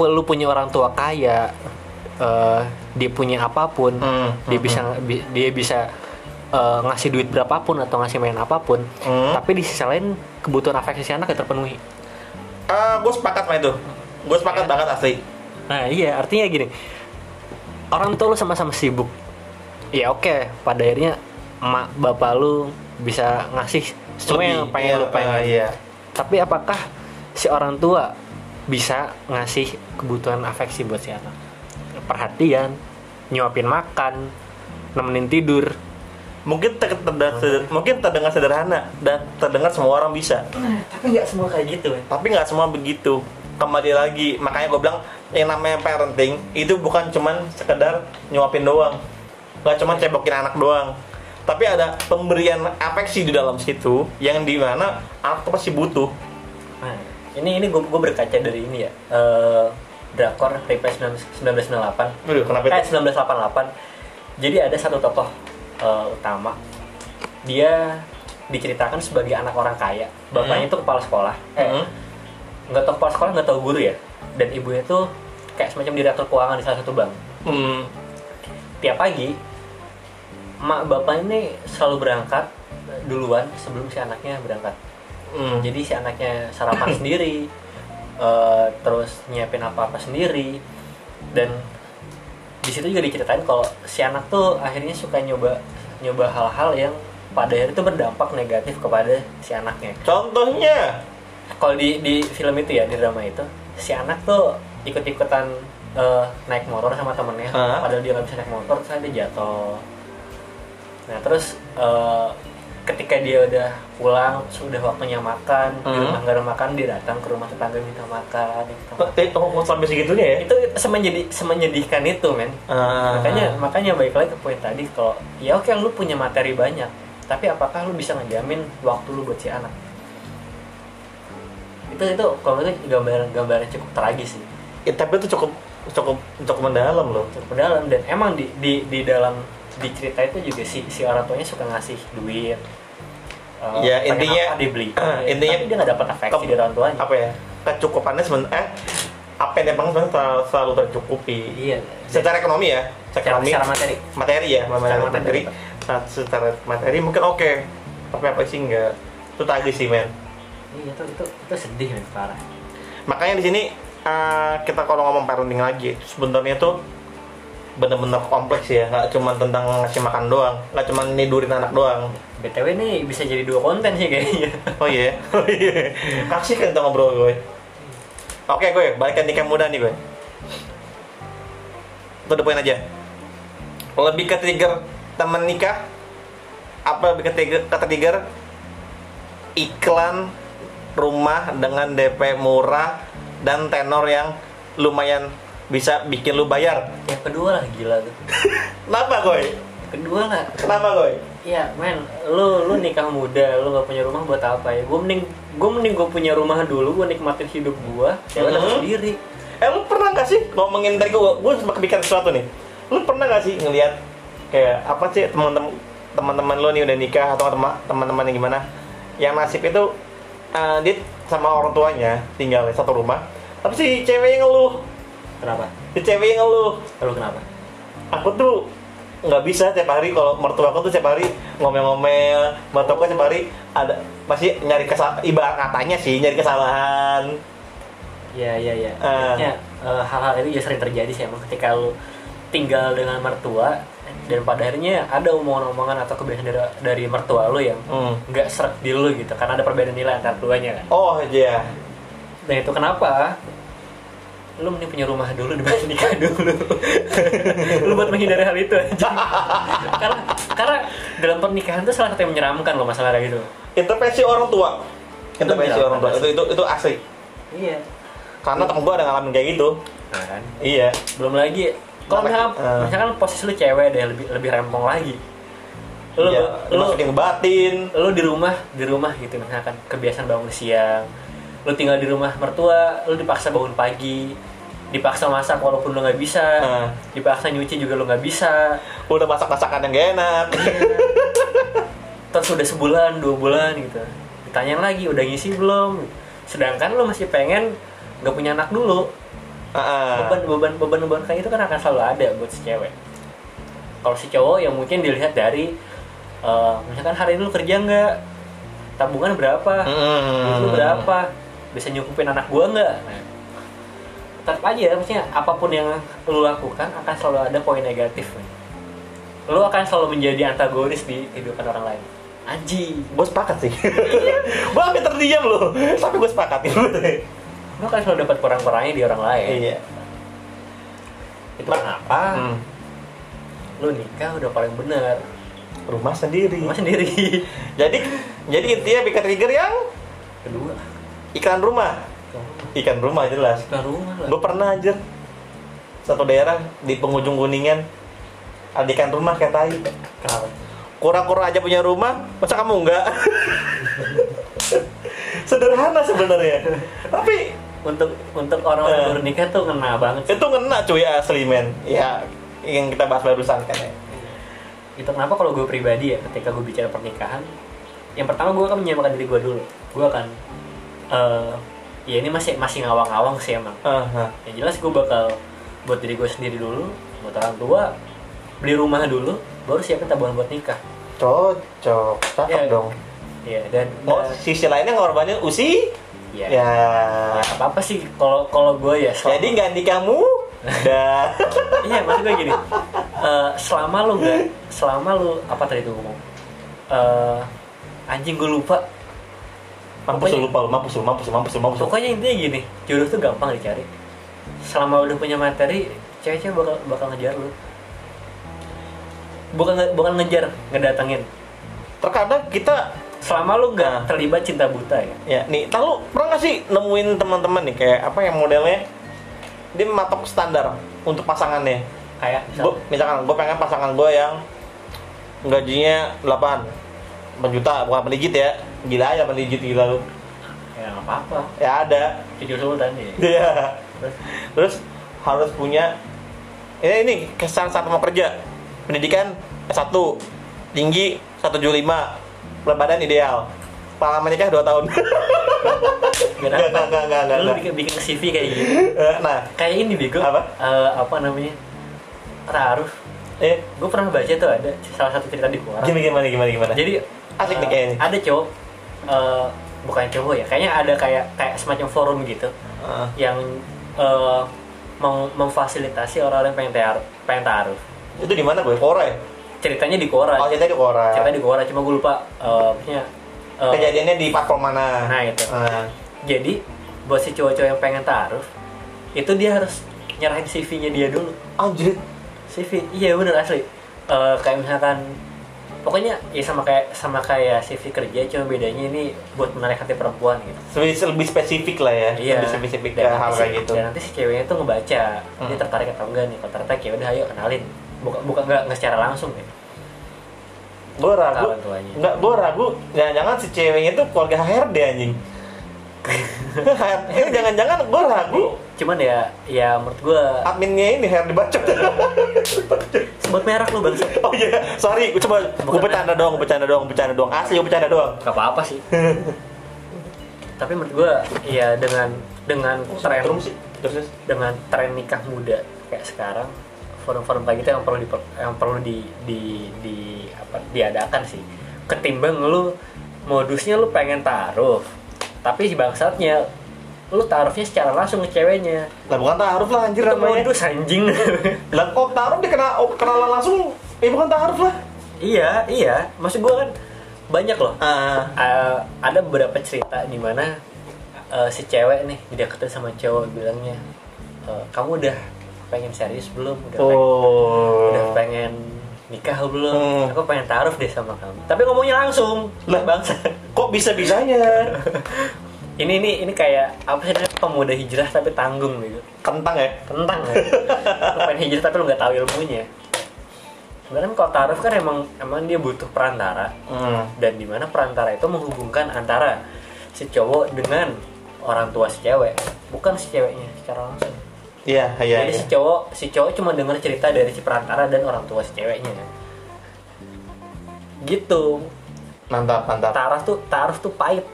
lu punya orang tua kaya, eh dia punya apa pun,
Hmm,
dia
hmm,
bisa bi- dia bisa eh, ngasih duit berapapun atau ngasih main apa pun,
Hmm.
tapi di sisi lain kebutuhan afeksi si anak gak terpenuhi.
Gue sepakat sama itu. Gue sepakat
Ya.
banget asli.
Nah iya artinya gini. Orang tua lu sama-sama sibuk. Ya oke pada akhirnya Emak bapak lu bisa ngasih Semua yang pengen
iya,
lu pengen.
eh, iya.
Tapi apakah si orang tua bisa ngasih kebutuhan afeksi buat si anak? Perhatian Nyuapin makan Nemenin tidur
mungkin ter- ter- mungkin terdengar sederhana dan terdengar semua orang bisa.
Tapi nggak semua kayak gitu ya
tapi nggak semua begitu. Kembali lagi makanya gue bilang yang namanya parenting itu bukan cuman sekedar nyuapin doang. Nggak cuman cebokin anak doang. Tapi ada pemberian afeksi di dalam situ yang di mana anak tuh pasti butuh.
Nah, ini ini gue berkaca dari ini ya. Eh drakor Reply 1998
Aduh, kenapa
eh
itu?
1988 jadi ada satu tokoh eh, utama dia diceritakan sebagai anak orang kaya bapaknya
Hmm.
itu kepala sekolah eh
Hmm.
nggak tahu kepala sekolah nggak tahu guru ya dan ibunya tuh kayak semacam direktur keuangan di salah satu bank
Hmm.
tiap pagi mak bapak ini selalu berangkat duluan sebelum si anaknya berangkat
Hmm.
jadi si anaknya sarapan sendiri eh, terus nyiapin apa apa sendiri dan di situ juga diceritain kalau si anak tuh akhirnya suka nyoba nyoba hal-hal yang pada akhirnya itu berdampak negatif kepada si anaknya.
Contohnya?
Kalau di di film itu ya di drama itu si anak tuh ikut-ikutan eh, naik motor sama temennya
Hah?
padahal dia nggak bisa naik motor terus dia jatuh. Nah terus eh, ketika dia udah pulang sudah waktunya makan di
Hmm.
rumah nggak ada makan dia datang ke rumah tetangga minta makan
eh oh, sampai segitunya ya?
Itu semenjadi semenyedihkan itu men.
Ah.
makanya makanya baik lagi ke poin tadi kalau ya oke lu punya materi banyak tapi apakah lu bisa ngejamin waktu lu buat si anak? Itu itu kalau itu gambaran gambaran cukup tragis sih.
Ya, tapi itu cukup cukup cukup mendalam loh.
Cukup mendalam dan emang di di di dalam di cerita itu juga si si orang tuanya suka ngasih duit Eh,
Ya, intinya-
apa dibeli?
Ah, intinya-
tapi dia nggak dapat afeksi dari orang tuanya.
apa ya? Kecukupannya sebenarnya eh, apa yang emang sebenarnya selalu, selalu tercukupi.
Iya.
Secara ekonomi ya? Secara ekonomi.
secara materi.
Materi ya? Materi,
Secara
materi,
materi.
Nah, secara materi mungkin oke. Tapi apa sih enggak itu tadi sih men.
Iya itu itu itu sedih men parah.
Makanya di sini eh, kita kalau ngomong parenting lagi sebenarnya tuh bener-bener kompleks ya. Nggak cuma tentang ngasih makan doang. Nggak cuma nidurin anak doang
btw nih bisa jadi dua konten sih kayaknya.
Oh iya? Oh iya. Kasih kan ngobrol gue. Oke gue balik ke nikah muda nih gue. Itu the point aja. Lebih ke trigger temen nikah apa lebih ke trigger, ke trigger? Iklan rumah dengan DP murah dan tenor yang lumayan bisa bikin lu bayar.
Yang kedua lah gila tuh.
Kenapa gue?
Kedua lah.
Kenapa gue
Iya, men, lu lu nikah muda, lu gak punya rumah buat apa ya? Gue mending gue mending gue punya rumah dulu, gue nikmatin hidup gue, ya udah
Mhm.
sendiri.
Eh lu pernah gak sih ngomongin tadi gue, gue sempat kepikiran sesuatu nih. Lu pernah gak sih ngelihat kayak apa sih teman-teman teman-teman lu nih udah nikah atau teman- teman-teman yang gimana yang nasib itu eh, dia sama orang tuanya tinggal di satu rumah, tapi si ceweknya ngeluh,
Kenapa?
si ceweknya ngeluh.
Lu kenapa?
Aku tuh nggak bisa tiap hari kalau mertua aku tuh tiap hari ngomel-ngomel mertua aku tiap hari ada masih nyari kesalahan ibarat katanya sih nyari kesalahan
iya, iya.
Ah.
Maksudnya, eh, hal-hal itu ya sering terjadi sih emang ketika lu tinggal dengan mertua dan pada akhirnya ada omongan-omongan atau kebiasaan dari, dari mertua lu yang
hmm.
nggak seret di lu gitu karena ada perbedaan nilai antar keduanya kan.
oh iya
Dan itu kenapa? Lu mending punya rumah dulu dibanding nikah dulu. lu buat menghindari hal itu aja. karena karena dalam pernikahan itu salah satu yang menyeramkan loh masalah kayak gitu.
intervensi orang tua intervensi orang tua itu itu itu asli
Iya.
karena temen gue ada ngalamin kayak gitu
Nah, kan.
iya
Belum lagi kalau
Sampai-
misalkan,
eh.
misalkan posisi lu cewek deh lebih lebih rempong lagi. Lu
iya
lu
ke batin
lu di rumah di rumah gitu misalkan kebiasaan bangun siang lu tinggal di rumah mertua lu dipaksa bangun pagi dipaksa masak walaupun lu nggak bisa
Ah.
dipaksa nyuci juga lu nggak bisa.
Udah masak masakan yang gak enak.
Terus udah sebulan dua bulan gitu. Ditanyain lagi udah ngisi belum? Sedangkan lu masih pengen nggak punya anak dulu.
Ah,
beban beban beban beban kayak itu kan akan selalu ada buat si cewek. Kalau si cowok yang mungkin dilihat dari eh, misalkan hari ini lu kerja nggak? Tabungan berapa?
Hmm.
duit lu berapa bisa nyukupin anak gua nggak? Nah, tetap aja maksudnya apa pun yang lu lakukan akan selalu ada poin negatif. Lu akan selalu menjadi antagonis di kehidupan orang lain. Anjing
gue sepakat sih. Gue hampir terdiam loh tapi gue sepakat.
Lu akan selalu dapat kurang-kurangnya di orang lain.
Iya.
Itu kenapa?
Hmm.
lu nikah udah paling bener
rumah sendiri.
Rumah sendiri.
Jadi jadi intinya bikin trigger yang iklan rumah. Ikan rumah jelas.
Ke rumah lah.
Gue pernah aja satu daerah di penghujung kuningan. Ada ikan rumah kayak tai. Kurang-kurang aja punya rumah masa kamu enggak? Sederhana sebenarnya. Tapi
untuk untuk orang-orang
Eh.
baru nikah tuh kena banget sih.
itu ngena cuy asli men. Ya yang kita bahas barusan kan ya.
Itu kenapa kalau gue pribadi ya ketika gue bicara pernikahan yang pertama gue akan menyamakan diri gue dulu. Gue akan eh ya ini masih masih ngawang-ngawang sih emang.
Aha.
yang jelas gue bakal buat diri gue sendiri dulu buat orang tua beli rumah dulu baru siapin tabungan buat nikah.
Cocok cakep
Iya.
dong.
Ya dan,
oh
dan-
sisi lainnya ngorbanin usi?
Ya,
ya,
apa apa sih kalau kalau gue ya selama-
jadi nggak kamu dah
iya maksud gue gini. Eh, selama lu nggak selama lu apa tadi tuh ngomong? Eh, anjing gue lupa
mampus lu lupa lu mampus lu mampus lu mampus lu mampus.
Pokoknya intinya gini jodoh tuh gampang dicari. Selama udah punya materi cewek-cewek bakal bakal ngejar lu. Bukan nge- bukan ngejar ngedatengin.
Terkadang kita
selama lu nggak terlibat cinta buta ya.
Ya nih tahu pernah nggak sih nemuin teman-teman nih kayak apa yang modelnya? Dia matok standar untuk pasangannya.
Kayak
Gua, misalkan gue pengen pasangan gue yang gajinya 8 8 juta bukan 8 digit ya gila aja 8 digit gila lu
ya nggak apa-apa
ya ada
cucu sultan ya
Iya.
Terus,
terus harus punya ini ini kesan saat mau kerja pendidikan S1 tinggi 175 berat badan ideal pengalaman nikah 2 tahun
Gak
nggak, nggak, nggak, nggak,
Lu bikin, bikin CV kayak gitu.
Eh, nah
Kayak ini bego.
Apa?
Eh, apa namanya? Raruf.
eh
Gue pernah baca tuh ada salah satu cerita di koran.
gimana gimana gimana gimana
Jadi
Asik nih
eh,
kayaknya.
Ada cowok eh, bukan cowok ya. Kayaknya ada kayak kayak semacam forum gitu
Ah,
yang eh, mau memfasilitasi orang yang pengen taruh pengen taruh
Itu di mana gue? Kora ya?
ceritanya di Quora
Oh, ceritanya di Kora.
ceritanya di Quora cuma gue lupa eh, maksudnya eh,
Kejadiannya di platform mana?
Nah, itu.
Ah.
jadi buat si cowok-cowok yang pengen taruh itu dia harus nyerahin CV-nya dia dulu
Anjir.
CV iya bener asli Eh, kayak misalkan pokoknya ya sama kayak sama kayak CV kerja cuma bedanya ini buat menarik hati perempuan gitu
Lebih, lebih spesifik lah ya.
iya
Lebih spesifik
Dan
hal kayak gitu.
dan nanti si ceweknya tuh ngebaca dia
Hmm.
tertarik atau enggak nih kalau tertarik ya udah ayo kenalin bukan bukan nggak nggak secara langsung ya
Gue ragu. Enggak, gue ragu. Jangan-jangan si ceweknya itu keluarga HRD anjing. Ini jangan-jangan gue ragu.
cuman ya ya menurut gua
Adminnya ini HRD bacot.
sebut merek lu bangsa
oh iya, sorry. Gue coba gue bercanda doang, bercanda doang, bercanda doang. Asli gue bercanda doang.
gak apa-apa sih tapi menurut gua ya dengan dengan tren
Terus sih. Terus terus.
dengan tren nikah muda kayak sekarang forum-forum kayak gitu yang perlu di yang perlu di di, di apa diadakan sih ketimbang lu modusnya lu pengen taruh tapi si bangsatnya lu taruhnya secara langsung ke ceweknya
Lah bukan taruh lah anjir
itu
namanya.
modus anjing
Lah kok taruh dia kena oh, kenalan langsung? Eh bukan taruh lah.
iya iya maksud gua kan banyak loh
Ah,
Uh, ada beberapa cerita di mana uh, si cewek nih dideketin sama cowok bilangnya "Uh, kamu udah pengen serius belum udah pengen,
oh.
udah pengen nikah belum
Hmm.
aku pengen taruh deh sama kamu tapi ngomongnya langsung
Lah.
bangsa
Kok bisa bisanya?
ini ini ini kayak apa sih namanya pemuda hijrah tapi tanggung gitu
Kentang ya?
tentang ya lu pengen hijrah tapi lu nggak tahu ilmunya sebenarnya kalau taruh kan emang emang dia butuh perantara
Hmm.
dan di mana perantara itu menghubungkan antara si cowok dengan orang tua si cewek bukan si ceweknya secara langsung
Iya, iya.
jadi
iya.
si cowok si cowok cuma dengar cerita dari si perantara dan orang tua si ceweknya gitu
Mantap, mantap.
taruh tuh taruh tuh pahit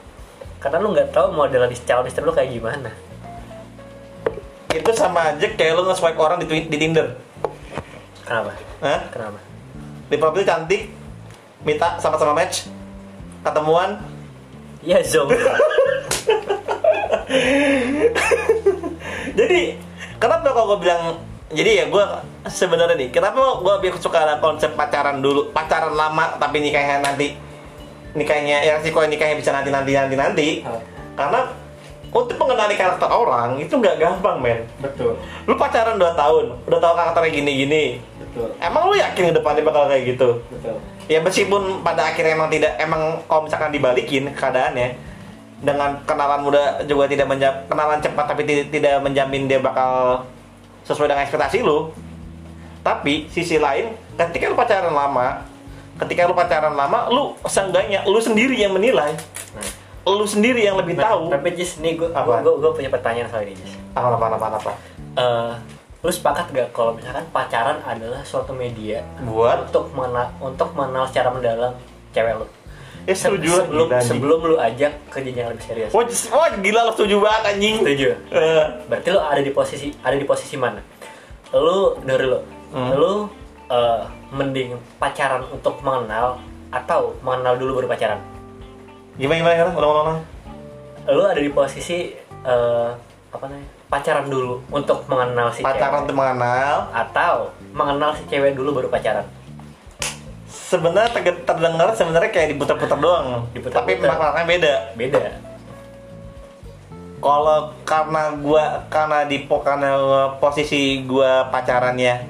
karena lu nggak tahu model di calon istri lu kayak gimana
Itu sama aja kayak lu nge-swipe orang di, di Tinder.
kenapa
Hah?
kenapa
Di profil cantik, minta sama-sama match, ketemuan,
ya zong
jadi kenapa kalau gue bilang jadi ya gue sebenarnya nih kenapa gue lebih suka konsep pacaran dulu pacaran lama tapi nikahnya nanti nikahnya ya sih kalau nikahnya bisa nanti nanti nanti nanti.
Oh.
karena untuk mengenali karakter orang itu nggak gampang men.
Betul.
Lu pacaran 2 tahun udah tahu karakternya gini gini
betul.
Emang lu yakin ke depannya bakal kayak gitu?
Betul.
Ya meskipun pada akhirnya emang tidak emang kalau misalkan dibalikin keadaannya dengan kenalan muda juga tidak menjam, kenalan cepat tapi ti- tidak menjamin dia bakal sesuai dengan ekspektasi lu. Tapi sisi lain ketika lu pacaran lama ketika lu pacaran lama lu seenggaknya lu sendiri yang menilai.
Nah,
lu sendiri yang lebih tahu.
tapi Jis nih gue
Apa?
gue punya pertanyaan soal ini Jis.
Apa apa apa apa
Eh, lu sepakat gak kalau misalkan pacaran adalah suatu media
buat?
untuk mengenal untuk mengenal secara mendalam cewek lu
eh setuju.
sebelum
gila,
sebelum lu ajak ke jenjang lebih serius.
Wah, wah, gila lu setuju banget anjing.
Setuju.
Eh,
berarti lu ada di posisi ada di posisi mana? Lu dari lu.
Hmm.
lu eh, mending pacaran untuk mengenal atau mengenal dulu baru pacaran?
Gimana gimana gimana? Ulang ulang
lu ada di posisi eh, apa namanya? Pacaran dulu untuk mengenal si
pacaran
cewek.
untuk mengenal.
Atau mengenal si cewek dulu baru pacaran
sebenarnya ter- terdengar sebenarnya kayak diputar-putar doang.
Diputar-putar.
tapi maknanya beda.
Beda.
Kalau karena gua karena di karena posisi gua pacarannya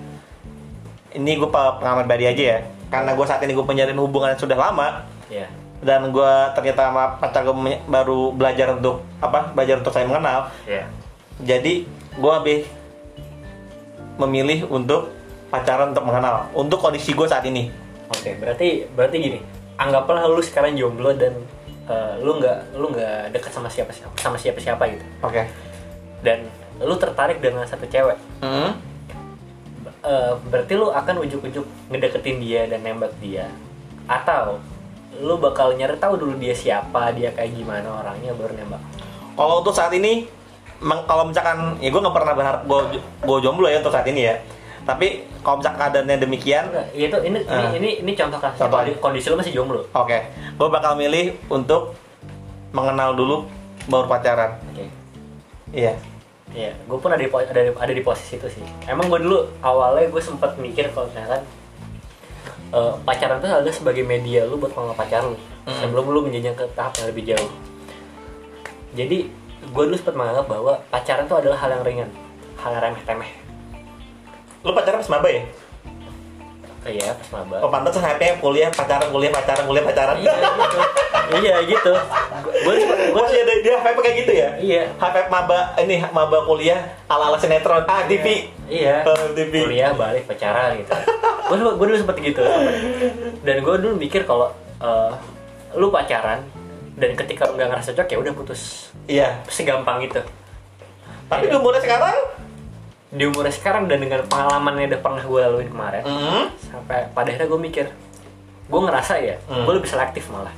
ini gua pe- pengalaman pribadi aja ya. Karena gua saat ini gua menjalin hubungan yang sudah lama
ya
dan gua ternyata sama pacar gua menye- baru belajar untuk apa belajar untuk saya mengenal.
Ya
jadi gua lebih memilih untuk pacaran untuk mengenal. Untuk kondisi gua saat ini
oke berarti berarti gini. Anggaplah lu sekarang jomblo dan eh, lu nggak lu nggak dekat sama siapa siapa sama siapa siapa gitu.
Oke.
Dan lu tertarik dengan satu cewek.
Hmm.
Eh, berarti lu akan ujuk-ujuk ngedeketin dia dan nembak dia. Atau lu bakal nyari tahu dulu dia siapa dia kayak gimana orangnya baru nembak.
Kalau untuk saat ini, kalau misalkan ya gue nggak pernah berharap gue gue jomblo ya untuk saat ini ya. Tapi kalau misalkan keadaannya demikian,
itu ini ini
Ah.
ini ini contoh kasus
Contoh.
kondisi, lu masih jomblo
oke, gue bakal milih untuk mengenal dulu baru pacaran.
oke
Iya.
Iya, gue pun ada di, ada, di- ada di posisi itu sih. Emang gue dulu awalnya gue sempat mikir kalau misalkan eh, pacaran itu adalah sebagai media lu buat mengenal pacar lu
Hmm.
sebelum lu menjenjang ke tahap yang lebih jauh. Jadi gue dulu sempat menganggap bahwa pacaran itu adalah hal yang ringan, hal yang remeh-temeh.
Lu pacaran pas maba ya?
Iya, pas maba.
Oh pantas hype kuliah pacaran kuliah pacaran kuliah pacaran.
Iya gitu. iya gitu. Gue
Gue masih ada dia hype kayak gitu ya?
Iya.
Hype maba ini maba kuliah ala ala sinetron ah TV.
Iya.
Oh, TV.
Kuliah balik pacaran gitu. gue gue dulu sempet gitu. Dan gue dulu mikir kalau eh, lu pacaran dan ketika lu nggak ngerasa cocok ya udah putus.
Iya.
Segampang itu.
Tapi di
Iya.
umurnya sekarang,
Di umur sekarang dan dengan pengalaman yang udah pernah gue laluin kemarin,
hmm,
sampai pada akhirnya gue mikir, gue ngerasa ya,
Hmm.
gue lebih selektif malah.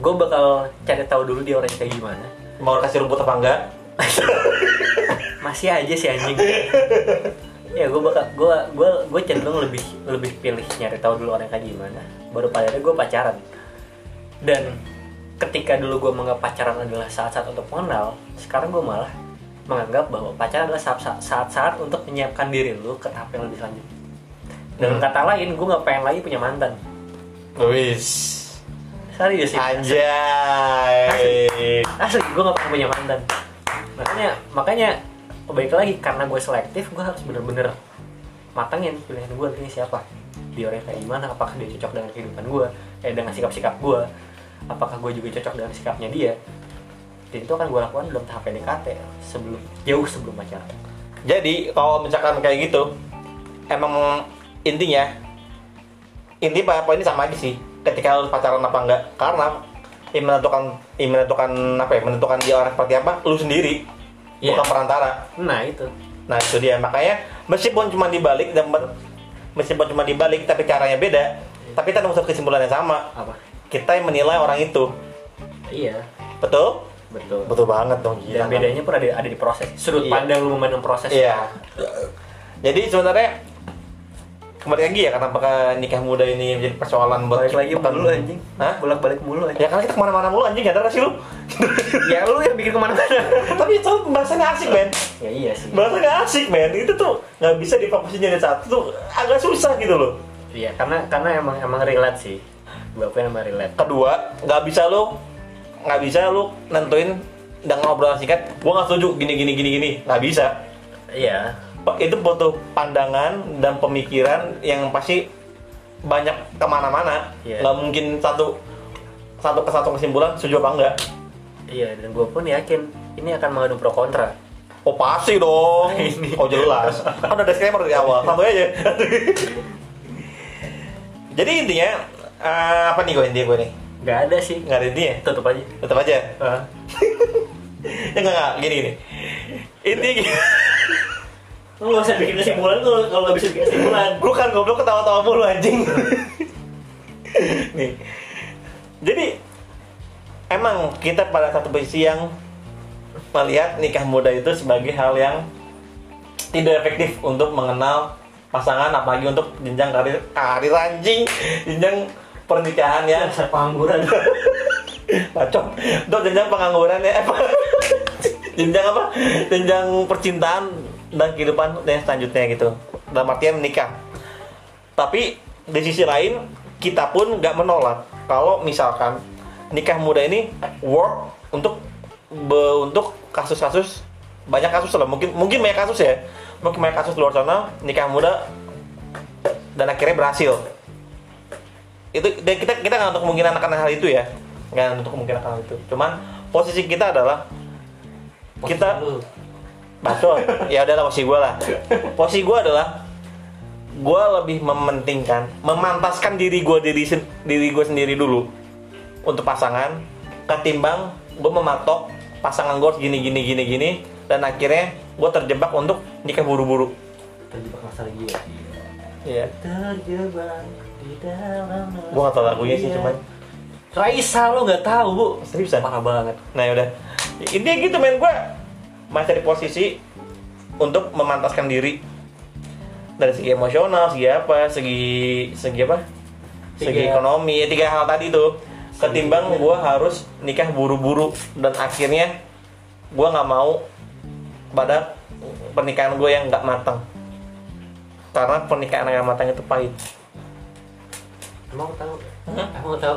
Gue bakal cari tahu dulu dia orangnya kayak gimana.
mau kasih rumput apa enggak?
masih aja sih anjing ya gue bakal gue gue gue cenderung lebih lebih pilih nyari tahu dulu orang kayak gimana baru pada akhirnya gue pacaran dan ketika dulu gue menganggap pacaran adalah saat-saat untuk mengenal sekarang gue malah menganggap bahwa pacaran adalah saat- saat-saat untuk menyiapkan diri lu ke tahap yang lebih selanjutnya dengan
Hmm.
kata lain gue nggak pengen lagi punya mantan.
Wis.
serius sih.
Anjay.
asli. Gue gak pernah punya mantan. Makanya makanya baik lagi karena gue selektif gue harus bener-bener matangin pilihan gue ini siapa? Dia orangnya kayak gimana? Apakah dia cocok dengan kehidupan gue eh dengan sikap-sikap gue apakah gue juga cocok dengan sikapnya dia dan itu akan gue lakukan dalam tahap PDKT sebelum jauh sebelum pacaran
Jadi kalau misalkan kayak gitu, emang intinya inti apa ini sama aja sih. Ketika lu pacaran apa enggak, karena yang menentukan yang menentukan apa ya, menentukan dia orang seperti apa, lu sendiri,
Iya.
bukan perantara.
nah itu
Nah itu dia makanya meskipun cuma dibalik dan meskipun cuma dibalik tapi caranya beda, tapi kita nemu kesimpulan yang sama.
apa
Kita yang menilai orang itu,
iya
betul?
Betul
Betul banget dong.
dan
gila.
bedanya pun ada ada di proses sudut
Iya.
pandang lu memandang proses
Iya. Jadi sebenarnya kembali lagi ya kenapa ke nikah muda ini menjadi persoalan buat
balik lagi
bukan-
mulu anjing
Hah?
bolak balik mulu anjing
Ya karena kita ke mana-mana mulu anjing ya sih lu.
ya lu yang bikin ke mana-mana
Tapi itu bahasanya asik men.
ya iya sih
Bahasanya asik men. Itu tuh nggak bisa difokusin jadi satu tuh agak susah gitu loh.
iya karena karena emang emang relate sih bapaknya emang relate
Kedua nggak bisa lu nggak bisa lu nentuin dengan obrolan singkat. Gua nggak setuju gini gini gini gini. Nggak bisa.
iya
itu butuh pandangan dan pemikiran yang pasti banyak ke mana-mana
Iya.
nggak mungkin satu satu ke satu kesimpulan setuju apa enggak
iya dan gue pun yakin ini akan mengadu pro kontra
oh pasti dong
Ini.
oh jelas kan udah disclaimer dari awal satu aja jadi intinya eh, apa nih gue intinya gue nih
nggak ada sih
nggak ada intinya
tutup aja
tetap aja
Ah.
ya nggak nggak gini gini intinya gini.
lu nggak usah bikin kesimpulan kalau kalau nggak bisa bikin kesimpulan
Bukan goblok ketawa-tawa mulu anjing. Nih. Jadi emang kita pada satu posisi yang melihat nikah muda itu sebagai hal yang tidak efektif untuk mengenal pasangan apalagi untuk jenjang karir karir anjing jenjang pernikahan ya.
Saya pengangguran?
Bacot untuk jenjang pengangguran ya. Apa? Jenjang apa? Jenjang percintaan dan kehidupan dan selanjutnya gitu. Dalam artian menikah. Tapi di sisi lain kita pun nggak menolak kalau misalkan nikah muda ini work untuk be- untuk kasus-kasus banyak kasus lah. Mungkin mungkin banyak kasus ya. Mungkin banyak kasus luar sana nikah muda dan akhirnya berhasil itu dan kita kita nggak untuk kemungkinan akan hal itu ya nggak untuk kemungkinan akan hal itu cuman posisi kita adalah kita
Lu.
Bacot. ya udahlah posisi gue lah posisi gue adalah gue lebih mementingkan memantaskan diri gue diri sen- diri gue sendiri dulu untuk pasangan ketimbang gue mematok pasangan gue gini gini gini gini dan akhirnya gue terjebak untuk nikah buru-buru
terjebak masalah gila
Iya.
terjebak
gue gak tau lagunya sih cuman
Raisa lo nggak tahu bu.
Seriusan?
Parah banget.
Nah yaudah Intinya gitu men. Gue Masih di posisi Untuk memantaskan diri. Dari segi emosional, segi apa Segi Segi apa? Segi
Tiga.
ekonomi, ya, tiga hal tadi tuh. Ketimbang gue harus nikah buru-buru Dan akhirnya Gue nggak mau pada pernikahan gue yang nggak matang. Karena pernikahan yang matang itu pahit
Emang tahu? Emang tahu?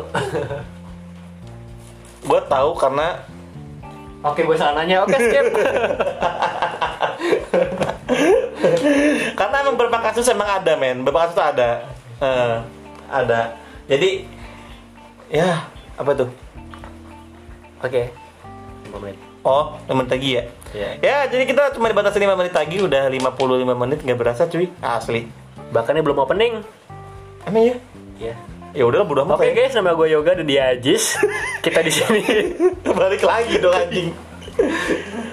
gue tahu karena
Oke, gue salah nanya. Oke, skip.
karena emang beberapa kasus emang ada men beberapa kasus tuh ada Eh, ada jadi ya apa tuh
Oke. 5 menit.
oh 5 menit lagi ya
Iya.
ya jadi kita cuma dibatasi 5 menit lagi udah 55 menit nggak berasa cuy asli
Bahkan ini belum opening.
emang ya ya udah bodo amat
Oke
ya.
guys, nama gue Yoga dan dia Ajis. Kita di sini.
balik lagi dong anjing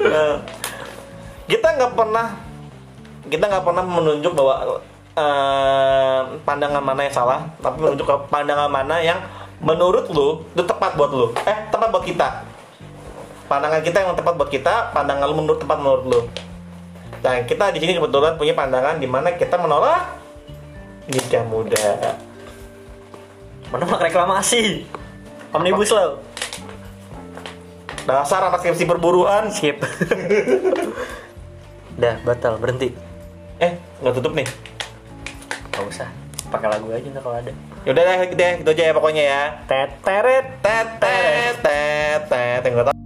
Nah, kita nggak pernah kita nggak pernah menunjuk bahwa eh, pandangan mana yang salah tapi menunjuk ke pandangan mana yang menurut lu itu tepat buat lu eh tepat buat kita pandangan kita yang tepat buat kita pandangan lu menurut tepat menurut lu dan kita di sini kebetulan punya pandangan di mana kita menolak nikah muda
Menolak reklamasi. Omnibus Law.
dasar anak skripsi perburuan
Skip. Udah, batal, berhenti.
eh nggak tutup nih
Gak usah. Pakai lagu aja ntar kalau ada.
Yaudah deh, deh, gitu aja ya pokoknya ya.
Tet teret
Tet tet tet tet. Yang nggak tahu